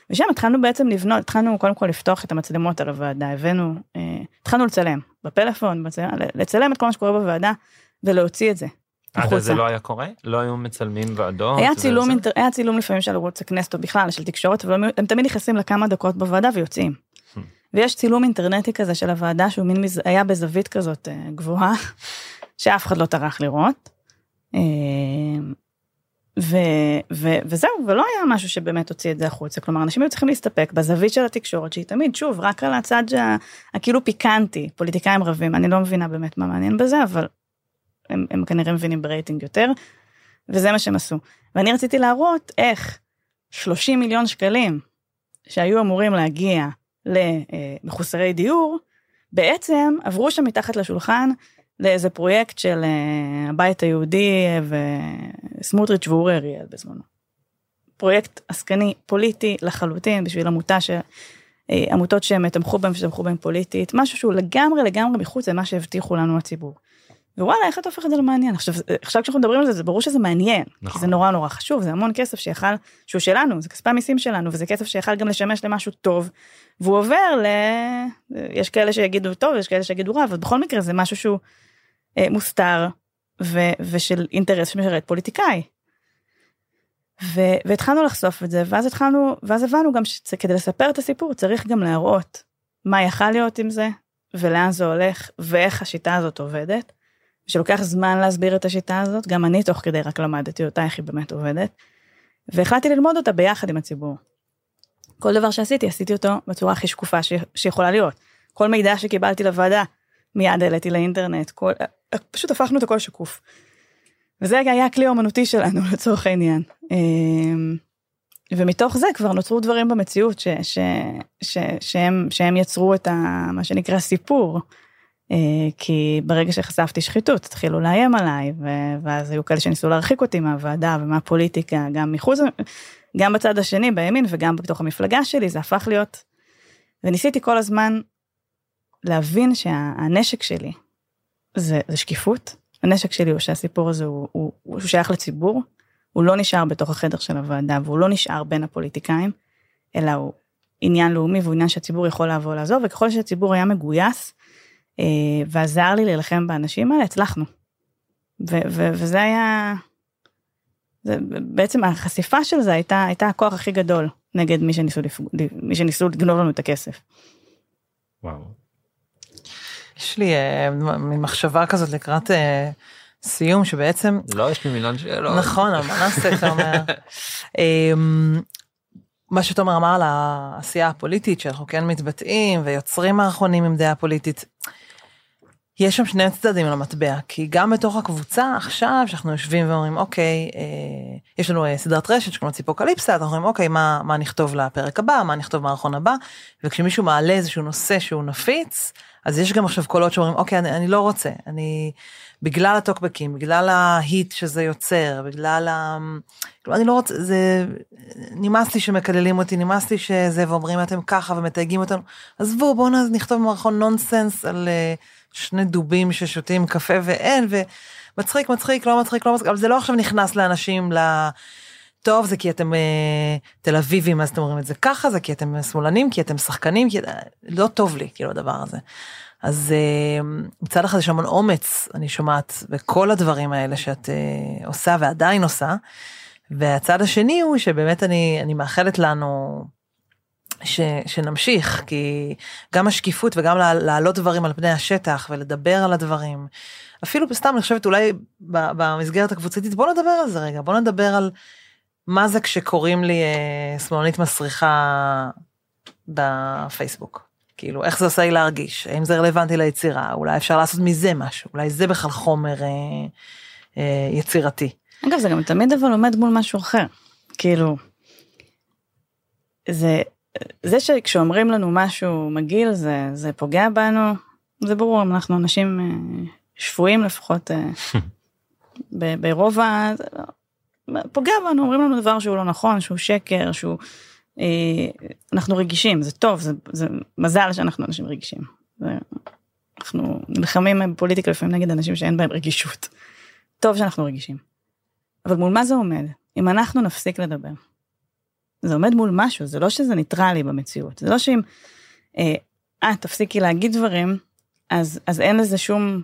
ושם התחלנו בעצם לבנות, התחלנו קודם כל לפתוח את המצלמות על הוועדה, הבאנו, אה, התחלנו לצלם, בפלאפון, בצלם, לצלם את כל מה שקורה בוועדה ולהוציא את זה. עד אז זה לא היה קורה? לא היו מצלמים ועדות? היה צילום, אינטר... היה צילום לפעמים של ערוץ הכנסת או בכלל של תקשורת, אבל הם תמיד נכנסים לכמה דקות בוועדה ויוצאים. ויש צילום אינטרנטי כזה של הוועדה שהוא מין מז... היה בזווית כזאת אה, גבוהה, שאף אחד לא טרח לראות. אה, ו, ו, וזהו, ולא היה משהו שבאמת הוציא את זה החוצה, כלומר אנשים היו צריכים להסתפק בזווית של התקשורת שהיא תמיד, שוב, רק על הצד הכאילו פיקנטי, פוליטיקאים רבים, אני לא מבינה באמת מה מעניין בזה, אבל הם, הם כנראה מבינים ברייטינג יותר, וזה מה שהם עשו. ואני רציתי להראות איך 30 מיליון שקלים שהיו אמורים להגיע למחוסרי דיור, בעצם עברו שם מתחת לשולחן לאיזה פרויקט של אה, הבית היהודי וסמוטריץ' ואורי אריאל בזמנו. פרויקט עסקני פוליטי לחלוטין בשביל עמותה ש... אה, עמותות שהם תמכו בהם שתמכו בהם פוליטית משהו שהוא לגמרי לגמרי מחוץ למה שהבטיחו לנו הציבור. ווואלה איך אתה הופך את זה למעניין עכשיו עכשיו כשאנחנו מדברים על זה זה ברור שזה מעניין נכון. כי זה נורא נורא חשוב זה המון כסף שיכל שהוא שלנו זה כספי המיסים שלנו וזה כסף שיכל גם לשמש למשהו טוב והוא עובר ל... יש כאלה שיגידו טוב יש כאלה שיגידו רע אבל בכל מקרה זה משהו שהוא אה, מוסתר ו... ושל אינטרס שמשרת פוליטיקאי. ו... והתחלנו לחשוף את זה ואז התחלנו ואז הבנו גם שכדי לספר את הסיפור צריך גם להראות מה יכל להיות עם זה ולאן זה הולך ואיך השיטה הזאת עובדת. שלוקח זמן להסביר את השיטה הזאת, גם אני תוך כדי רק למדתי אותה, איך היא באמת עובדת, והחלטתי ללמוד אותה ביחד עם הציבור. כל דבר שעשיתי, עשיתי אותו בצורה הכי שקופה ש... שיכולה להיות. כל מידע שקיבלתי לוועדה, מיד העליתי לאינטרנט, כל... פשוט הפכנו את הכל שקוף. וזה היה הכלי האומנותי שלנו לצורך העניין. אמ, ומתוך זה כבר נוצרו דברים במציאות ש, ש, ש, שהם, שהם יצרו את ה, מה שנקרא סיפור. אה, כי ברגע שחשפתי שחיתות התחילו לאיים עליי ואז היו כאלה שניסו להרחיק אותי מהוועדה ומהפוליטיקה גם מחוץ גם בצד השני בימין וגם בתוך המפלגה שלי זה הפך להיות. וניסיתי כל הזמן להבין שהנשק שלי זה, זה שקיפות. הנשק שלי הוא שהסיפור הזה הוא, הוא, הוא שייך לציבור, הוא לא נשאר בתוך החדר של הוועדה והוא לא נשאר בין הפוליטיקאים, אלא הוא עניין לאומי והוא עניין שהציבור יכול לבוא לעזור, וככל שהציבור היה מגויס ועזר לי להילחם באנשים האלה, הצלחנו. ו, ו, וזה היה, זה, בעצם החשיפה של זה הייתה, הייתה הכוח הכי גדול נגד מי שניסו, לפג... מי שניסו לגנוב לנו את הכסף. וואו. יש לי אה, מין מחשבה כזאת לקראת אה, סיום שבעצם לא, יש לי מיליון שאלות. נכון, אבל מה נעשה, אתה אומר. אמ, מה שתומר אמר על העשייה הפוליטית, שאנחנו כן מתבטאים ויוצרים מערכונים עם דעה פוליטית. יש שם שני צדדים למטבע, כי גם בתוך הקבוצה עכשיו, שאנחנו יושבים ואומרים, אוקיי, אה, יש לנו אה, סדרת רשת שקוראים ציפוקליפסה, אנחנו אומרים, אוקיי, מה, מה נכתוב לפרק הבא, מה נכתוב במערכון הבא, וכשמישהו מעלה איזשהו נושא שהוא נפיץ, אז יש גם עכשיו קולות שאומרים, אוקיי, אני, אני לא רוצה, אני, בגלל הטוקבקים, בגלל ההיט שזה יוצר, בגלל ה... כלומר, אני לא רוצה, זה... נמאס לי שמקללים אותי, נמאס לי שזה, ואומרים אתם ככה ומתייגים אותנו. עזבו, בואו נכתוב מערכון נונסנס על uh, שני דובים ששותים קפה ואין, ומצחיק, מצחיק, לא מצחיק, לא מצחיק, אבל זה לא עכשיו נכנס לאנשים ל... טוב, זה כי אתם uh, תל אביבים, אז אתם אומרים את זה ככה, זה כי אתם שמאלנים, כי אתם שחקנים, כי לא טוב לי, כאילו, הדבר הזה. אז uh, מצד אחד יש המון אומץ, אני שומעת, בכל הדברים האלה שאת uh, עושה ועדיין עושה. והצד השני הוא שבאמת אני, אני מאחלת לנו ש, שנמשיך, כי גם השקיפות וגם להעלות דברים על פני השטח ולדבר על הדברים. אפילו סתם אני חושבת אולי במסגרת הקבוצתית בוא נדבר על זה רגע בוא נדבר על מה זה כשקוראים לי אה, שמאלנית מסריחה בפייסבוק. כאילו איך זה עושה לי להרגיש האם זה רלוונטי ליצירה אולי אפשר לעשות מזה משהו אולי זה בכלל חומר אה, אה, יצירתי. אגב זה גם תמיד אבל עומד מול משהו אחר כאילו. זה זה שכשאומרים לנו משהו מגעיל זה זה פוגע בנו זה ברור אנחנו אנשים אה, שפויים לפחות אה, ברוב ה... פוגע בנו אומרים לנו דבר שהוא לא נכון שהוא שקר שהוא אה, אנחנו רגישים זה טוב זה, זה מזל שאנחנו אנשים רגישים. זה, אנחנו נלחמים בפוליטיקה לפעמים נגד אנשים שאין בהם רגישות. טוב שאנחנו רגישים. אבל מול מה זה עומד? אם אנחנו נפסיק לדבר. זה עומד מול משהו, זה לא שזה ניטרלי במציאות, זה לא שאם אה, את תפסיקי להגיד דברים, אז, אז אין לזה שום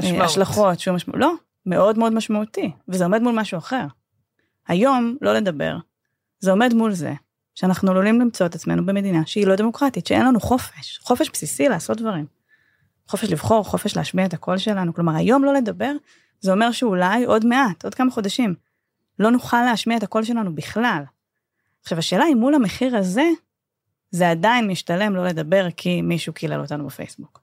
אה, משמעות. השלכות, שום משמעות, לא, מאוד מאוד משמעותי, וזה עומד מול משהו אחר. היום לא לדבר, זה עומד מול זה שאנחנו עלולים למצוא את עצמנו במדינה שהיא לא דמוקרטית, שאין לנו חופש, חופש בסיסי לעשות דברים. חופש לבחור, חופש להשמיע את הקול שלנו, כלומר היום לא לדבר, זה אומר שאולי עוד מעט, עוד כמה חודשים, לא נוכל להשמיע את הקול שלנו בכלל. עכשיו השאלה היא מול המחיר הזה, זה עדיין משתלם לא לדבר כי מישהו קילל אותנו בפייסבוק.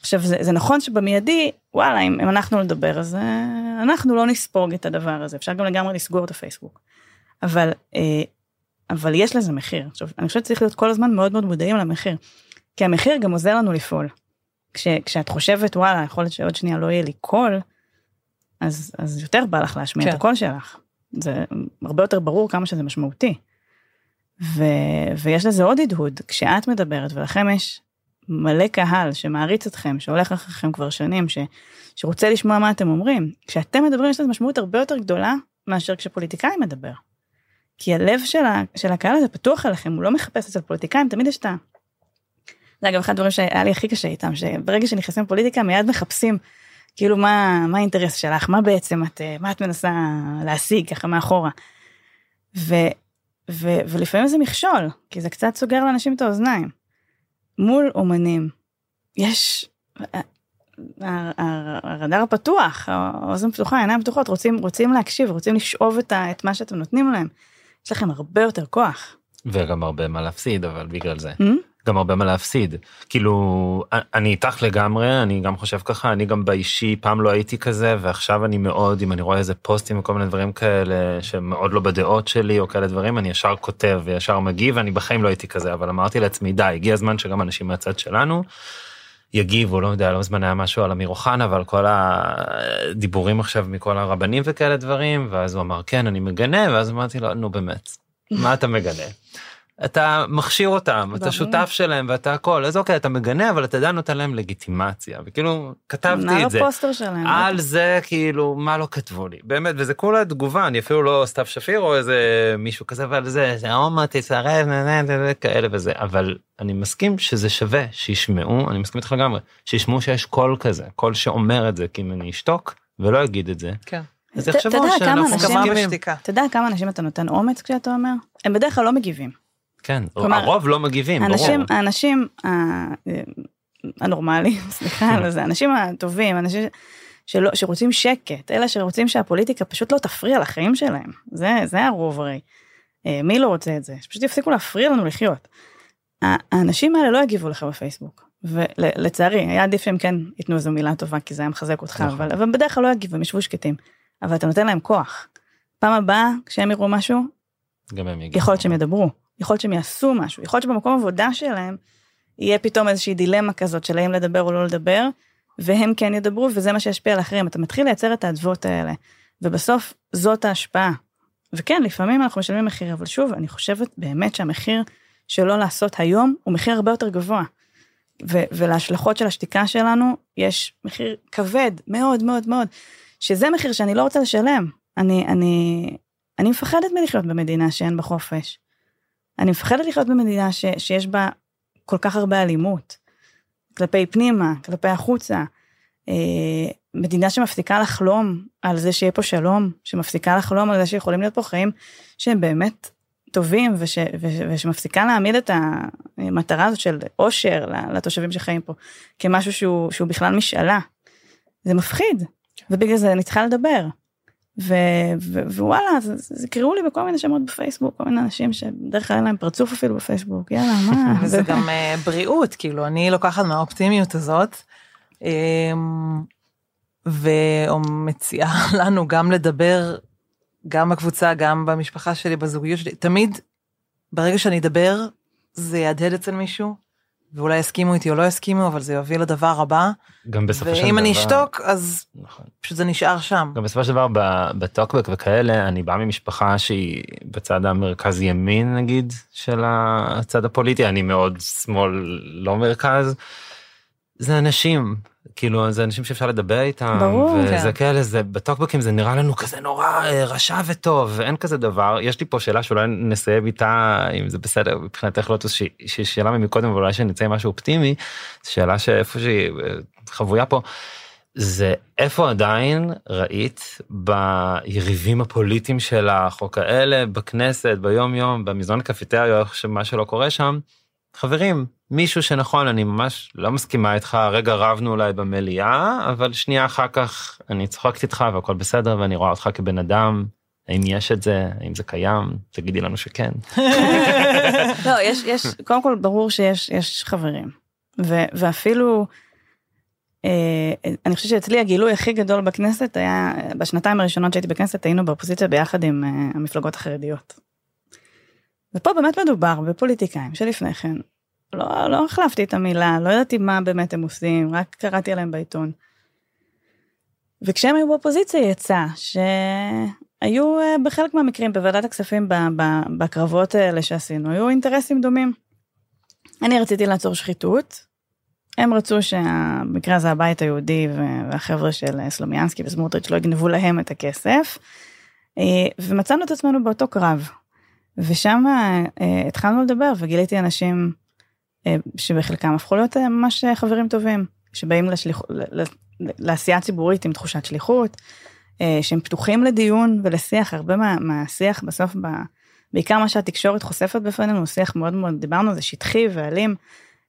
עכשיו זה, זה נכון שבמיידי וואלה אם, אם אנחנו נדבר אז אה, אנחנו לא נספוג את הדבר הזה אפשר גם לגמרי לסגור את הפייסבוק. אבל אה, אבל יש לזה מחיר עכשיו אני חושבת שצריך להיות כל הזמן מאוד מאוד מודעים למחיר. כי המחיר גם עוזר לנו לפעול. כש, כשאת חושבת וואלה יכול להיות שעוד שנייה לא יהיה לי קול אז אז יותר בא לך להשמיע כן. את הקול שלך. זה הרבה יותר ברור כמה שזה משמעותי. ו, ויש לזה עוד הדהוד כשאת מדברת ולכם יש מלא קהל שמעריץ אתכם שהולך אחריכם כבר שנים ש, שרוצה לשמוע מה אתם אומרים כשאתם מדברים יש לזה משמעות הרבה יותר גדולה מאשר כשפוליטיקאי מדבר. כי הלב של, ה, של הקהל הזה פתוח אליכם הוא לא מחפש אצל פוליטיקאים תמיד יש את ה... זה אגב אחד הדברים שהיה לי הכי קשה איתם שברגע שנכנסים לפוליטיקה מיד מחפשים כאילו מה מה האינטרס שלך מה בעצם את מה את מנסה להשיג ככה מאחורה. ו, ו, ולפעמים זה מכשול כי זה קצת סוגר לאנשים את האוזניים. מול אומנים יש הרדאר הפתוח האוזן פתוחה העיניים פתוחות רוצים רוצים להקשיב רוצים לשאוב את, ה, את מה שאתם נותנים להם. יש לכם הרבה יותר כוח. וגם הרבה מה להפסיד אבל בגלל זה. Mm? גם הרבה מה להפסיד כאילו אני איתך לגמרי אני גם חושב ככה אני גם באישי פעם לא הייתי כזה ועכשיו אני מאוד אם אני רואה איזה פוסטים וכל מיני דברים כאלה שמאוד לא בדעות שלי או כאלה דברים אני ישר כותב וישר מגיב ואני בחיים לא הייתי כזה אבל אמרתי לעצמי די הגיע הזמן שגם אנשים מהצד שלנו. יגיבו לא יודע לא מזמן היה משהו על אמיר אוחנה ועל כל הדיבורים עכשיו מכל הרבנים וכאלה דברים ואז הוא אמר כן אני מגנה ואז אמרתי לו נו באמת מה אתה מגנה. אתה מכשיר אותם, אתה. שותף שלהם ואתה הכל, אז אוקיי, אתה מגנה, אבל אתה עדיין נותן להם לגיטימציה, וכאילו, כתבתי את זה. הפוסטר שלהם. על זה כאילו מה לא כתבו לי באמת וזה כולה תגובה אני אפילו לא סתיו שפיר או איזה מישהו כזה ועל זה זה הומו תסרב כאלה וזה אבל אני מסכים שזה שווה שישמעו אני מסכים איתך לגמרי שישמעו שיש קול כזה קול שאומר את זה כי אם אני אשתוק ולא אגיד את זה כן. אז יחשבו שאנחנו מסכימים. אתה יודע כמה אנשים אתה נותן אומץ כשאתה אומר? הם בדרך כלל לא מגיבים. כן כלומר, הרוב לא מגיבים האנשים, ברור. האנשים ה- הנורמליים, סליחה על זה, האנשים הטובים, אנשים שלא, שרוצים שקט, אלה שרוצים שהפוליטיקה פשוט לא תפריע לחיים שלהם. זה, זה הרוב הרי. אה, מי לא רוצה את זה? שפשוט יפסיקו להפריע לנו לחיות. האנשים האלה לא יגיבו לך בפייסבוק. ולצערי, היה עדיף שהם כן ייתנו איזו מילה טובה, כי זה היה מחזק אותך, נכון. אבל, אבל בדרך כלל לא יגיבו, הם ישבו שקטים. אבל אתה נותן להם כוח. פעם הבאה, כשהם יראו משהו, גם הם יגידו. יכול להיות שהם ידברו, יכול להיות שהם יעשו משהו, יכול להיות שבמקום עבודה שלהם יהיה פתאום איזושהי דילמה כזאת של האם לדבר או לא לדבר, והם כן ידברו וזה מה שישפיע על אחרים. אתה מתחיל לייצר את האדוות האלה, ובסוף זאת ההשפעה. וכן, לפעמים אנחנו משלמים מחיר, אבל שוב, אני חושבת באמת שהמחיר שלא לעשות היום הוא מחיר הרבה יותר גבוה. ו- ולהשלכות של השתיקה שלנו יש מחיר כבד מאוד מאוד מאוד, שזה מחיר שאני לא רוצה לשלם. אני, אני, אני מפחדת מלחיות במדינה שאין בה חופש. אני מפחדת לחיות במדינה ש, שיש בה כל כך הרבה אלימות. כלפי פנימה, כלפי החוצה. אה, מדינה שמפסיקה לחלום על זה שיהיה פה שלום, שמפסיקה לחלום על זה שיכולים להיות פה חיים שהם באמת טובים, וש, וש, ושמפסיקה להעמיד את המטרה הזאת של אושר לתושבים שחיים פה, כמשהו שהוא, שהוא בכלל משאלה. זה מפחיד, ובגלל זה אני צריכה לדבר. ווואלה, זה, זה קראו לי בכל מיני שמות בפייסבוק, כל מיני אנשים שבדרך כלל אין להם פרצוף אפילו בפייסבוק, יאללה, מה? וזה גם אה, בריאות, כאילו, אני לוקחת מהאופטימיות הזאת, אמ, ומציעה לנו גם לדבר, גם בקבוצה, גם במשפחה שלי, בזוגיות שלי, תמיד, ברגע שאני אדבר, זה יהדהד אצל מישהו, ואולי יסכימו איתי או לא יסכימו, אבל זה יוביל לדבר הבא, גם בסופו של דבר. ואם אני אשתוק, אז נכון. פשוט זה נשאר שם. גם בסופו של דבר בטוקבק וכאלה אני בא ממשפחה שהיא בצד המרכז ימין נגיד של הצד הפוליטי אני מאוד שמאל לא מרכז. זה אנשים כאילו זה אנשים שאפשר לדבר איתם ברור, וזה כן. כאלה זה בטוקבקים זה נראה לנו כזה נורא אה, רשע וטוב ואין כזה דבר יש לי פה שאלה שאולי נסיים איתה אם זה בסדר מבחינתך לוטוס שהיא שהיא שאלה מקודם ואולי שנצא עם משהו אופטימי שאלה שאיפה שהיא אה, חבויה פה. זה איפה עדיין ראית ביריבים הפוליטיים של החוק האלה בכנסת ביום יום במזנון קפיטריה איך שמה שלא קורה שם. חברים מישהו שנכון אני ממש לא מסכימה איתך רגע רבנו אולי במליאה אבל שנייה אחר כך אני צוחקת איתך והכל בסדר ואני רואה אותך כבן אדם האם יש את זה האם זה קיים תגידי לנו שכן. לא, יש, יש, קודם כל ברור שיש יש חברים. ו, ואפילו, אה, אני חושבת שאצלי הגילוי הכי גדול בכנסת היה, בשנתיים הראשונות שהייתי בכנסת היינו באופוזיציה ביחד עם אה, המפלגות החרדיות. ופה באמת מדובר בפוליטיקאים שלפני כן, לא, לא החלפתי את המילה, לא ידעתי מה באמת הם עושים, רק קראתי עליהם בעיתון. וכשהם היו באופוזיציה יצא שהיו אה, בחלק מהמקרים בוועדת הכספים בקרבות האלה שעשינו, היו אינטרסים דומים. אני רציתי לעצור שחיתות, הם רצו שבמקרה הזה הבית היהודי והחבר'ה של אה, סלומיאנסקי וסמוטריץ' לא יגנבו להם את הכסף. אה, ומצאנו את עצמנו באותו קרב. ושם התחלנו לדבר וגיליתי אנשים שבחלקם הפכו להיות אה, ממש אה, חברים טובים, שבאים לשליח... לעשייה ציבורית עם תחושת שליחות, אה, שהם פתוחים לדיון ולשיח, הרבה מה, מהשיח בסוף, ב, בעיקר מה שהתקשורת חושפת בפנינו, הוא שיח מאוד מאוד, דיברנו על זה שטחי ואלים,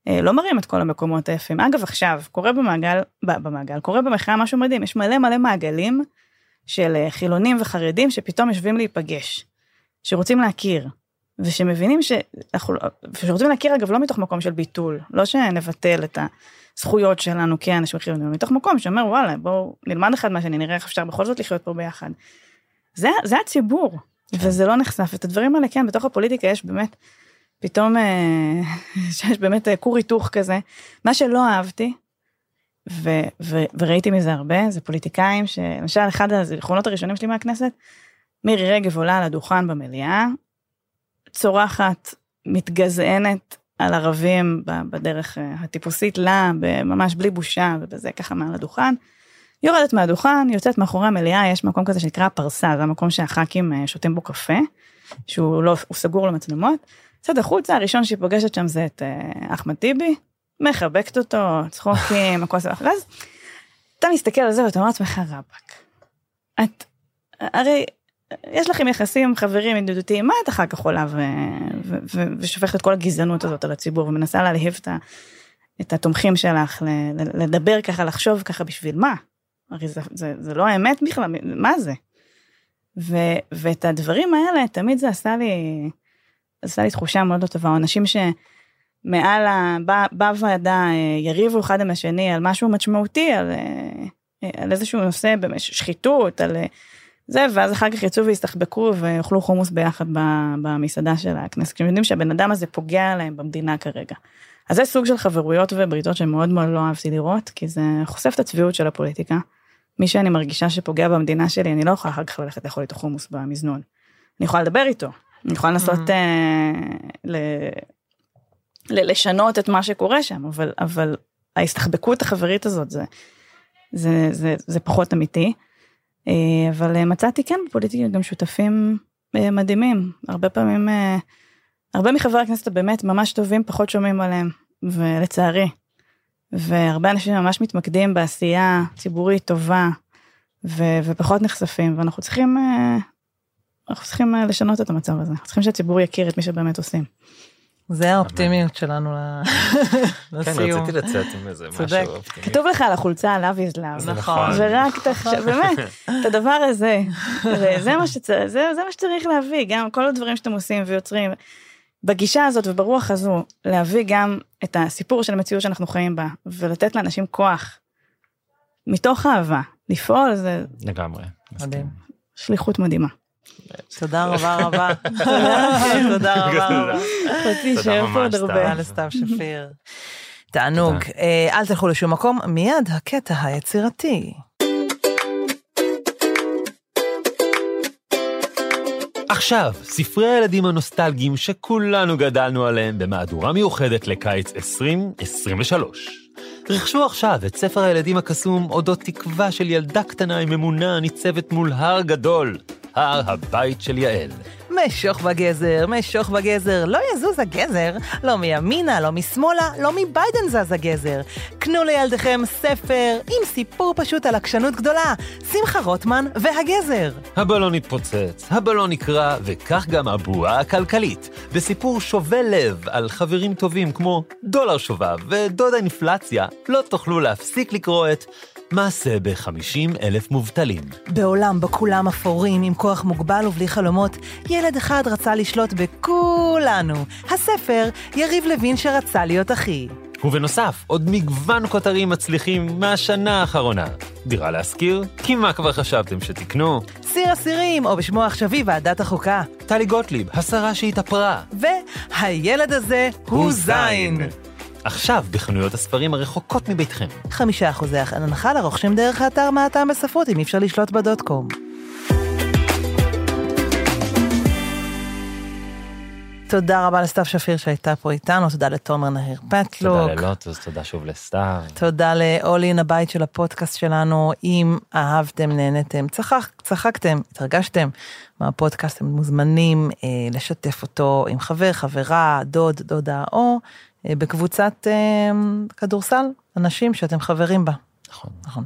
אה, לא מראים את כל המקומות היפים. אגב עכשיו, קורה במעגל, במעגל, קורה במחאה משהו מדהים, יש מלא מלא מעגלים של אה, חילונים וחרדים שפתאום יושבים להיפגש, שרוצים להכיר. ושמבינים שאנחנו, לא- ושרוצים להכיר אגב לא מתוך מקום של ביטול, לא שנבטל את הזכויות שלנו כאנשים חילונים, מתוך מקום שאומר וואלה בואו נלמד אחד מהשני, נראה איך אפשר בכל זאת לחיות פה ביחד. זה, זה הציבור, וזה לא נחשף, את הדברים האלה כן, בתוך הפוליטיקה יש באמת, פתאום אה, שיש באמת אה, כור היתוך כזה, מה שלא אהבתי, ו, ו, וראיתי מזה הרבה, זה פוליטיקאים שלמשל אחד הזיכרונות הראשונים שלי מהכנסת, מירי רגב עולה על הדוכן במליאה, צורחת מתגזענת על ערבים בדרך אה, הטיפוסית לה, ממש בלי בושה ובזה ככה מעל הדוכן. יורדת מהדוכן, יוצאת מאחורי המליאה, יש מקום כזה שנקרא פרסה, זה המקום שהח"כים אה, שותים בו קפה, שהוא לא, הוא סגור למצלמות. יוצאת החוצה, הראשון שהיא פוגשת שם זה את אה, אחמד טיבי, מחבקת אותו, צחוקים, הכל זה, ואז אתה מסתכל על זה ואתה אומר לעצמך רבאק. את, הרי יש לכם יחסים חברים ידידותיים, מה את אחר כך עולה ו... ו... ו... ושופכת את כל הגזענות הזאת על הציבור ומנסה להלהיב את, ה... את התומכים שלך, ל... לדבר ככה, לחשוב ככה, בשביל מה? הרי זה, זה, זה לא האמת בכלל, מה זה? ו... ואת הדברים האלה, תמיד זה עשה לי, עשה לי תחושה מאוד לא טובה, אנשים שמעל ה... בוועדה אה, יריבו אחד עם השני על משהו משמעותי, על, אה, על איזשהו נושא, שחיתות, על... זה ואז אחר כך יצאו והסתחבקו ויאכלו חומוס ביחד במסעדה של הכנסת כשהם יודעים שהבן אדם הזה פוגע להם במדינה כרגע. אז זה סוג של חברויות ובריתות שמאוד מאוד לא אהבתי לראות כי זה חושף את הצביעות של הפוליטיקה. מי שאני מרגישה שפוגע במדינה שלי אני לא יכולה אחר כך ללכת לאכול איתו חומוס במזנון. אני יכולה לדבר איתו אני יכולה לנסות mm-hmm. uh, ל... ל... לשנות את מה שקורה שם אבל אבל ההסתחבקות החברית הזאת זה זה זה, זה פחות אמיתי. אה, אבל אה, מצאתי כן בפוליטיקה גם שותפים אה, מדהימים הרבה פעמים הרבה מחברי הכנסת הבאמת ממש טובים פחות שומעים עליהם ולצערי. והרבה אנשים ממש מתמקדים בעשייה ציבורית טובה ו- ופחות נחשפים ואנחנו צריכים אנחנו צריכים לשנות את המצב הזה צריכים שהציבור יכיר את מי שבאמת עושים. זה האופטימיות שלנו לסיום. כן, רציתי לצאת עם איזה משהו אופטימי. כתוב לך על החולצה love is love. נכון. ורק תחשב, באמת, את הדבר הזה. זה מה שצריך להביא, גם כל הדברים שאתם עושים ויוצרים. בגישה הזאת וברוח הזו, להביא גם את הסיפור של המציאות שאנחנו חיים בה, ולתת לאנשים כוח, מתוך אהבה, לפעול, זה... לגמרי. מדהים. שליחות מדהימה. תודה רבה רבה. תודה רבה רבה. חצי שיר פה עוד הרבה. תודה לסתיו שפיר. תענוג. אל תלכו לשום מקום, מיד הקטע היצירתי. עכשיו, ספרי הילדים הנוסטלגיים שכולנו גדלנו עליהם במהדורה מיוחדת לקיץ 2023. רכשו עכשיו את ספר הילדים הקסום אודות תקווה של ילדה קטנה עם אמונה הניצבת מול הר גדול. הר הבית של יעל. משוך בגזר, משוך בגזר, לא יזוז הגזר, לא מימינה, לא משמאלה, לא מביידן זז הגזר. קנו לילדיכם ספר עם סיפור פשוט על עקשנות גדולה, שמחה רוטמן והגזר. הבלון התפוצץ, הבלון נקרע, וכך גם הבועה הכלכלית, בסיפור שובה לב על חברים טובים כמו דולר שובב ודוד האינפלציה, לא תוכלו להפסיק לקרוא את מעשה ב-50 אלף מובטלים. בעולם בו כולם אפורים עם כוח מוגבל ובלי חלומות, ילד אחד רצה לשלוט בכולנו. הספר, יריב לוין שרצה להיות אחי. ובנוסף, עוד מגוון כותרים מצליחים מהשנה האחרונה. דירה להשכיר? כי מה כבר חשבתם שתקנו? סיר אסירים, או בשמו העכשווי ועדת החוקה. טלי גוטליב, השרה שהתאפרה. והילד הזה הוא זין. עכשיו בחנויות הספרים הרחוקות מביתכם. חמישה אחוזי הנחה לרוכשים דרך האתר מה הטעם בספרות אם אי אפשר לשלוט בדוט קום. תודה רבה לסתיו שפיר שהייתה פה איתנו, תודה לתומר נהיר פטלוק. תודה ללוטוס, תודה שוב לסתיו. תודה לאולין, הבית של הפודקאסט שלנו. אם אהבתם, נהנתם, צחק, צחקתם, התרגשתם מהפודקאסט, אתם מוזמנים אה, לשתף אותו עם חבר, חברה, דוד, דודה, או בקבוצת אה, כדורסל, אנשים שאתם חברים בה. נכון. נכון.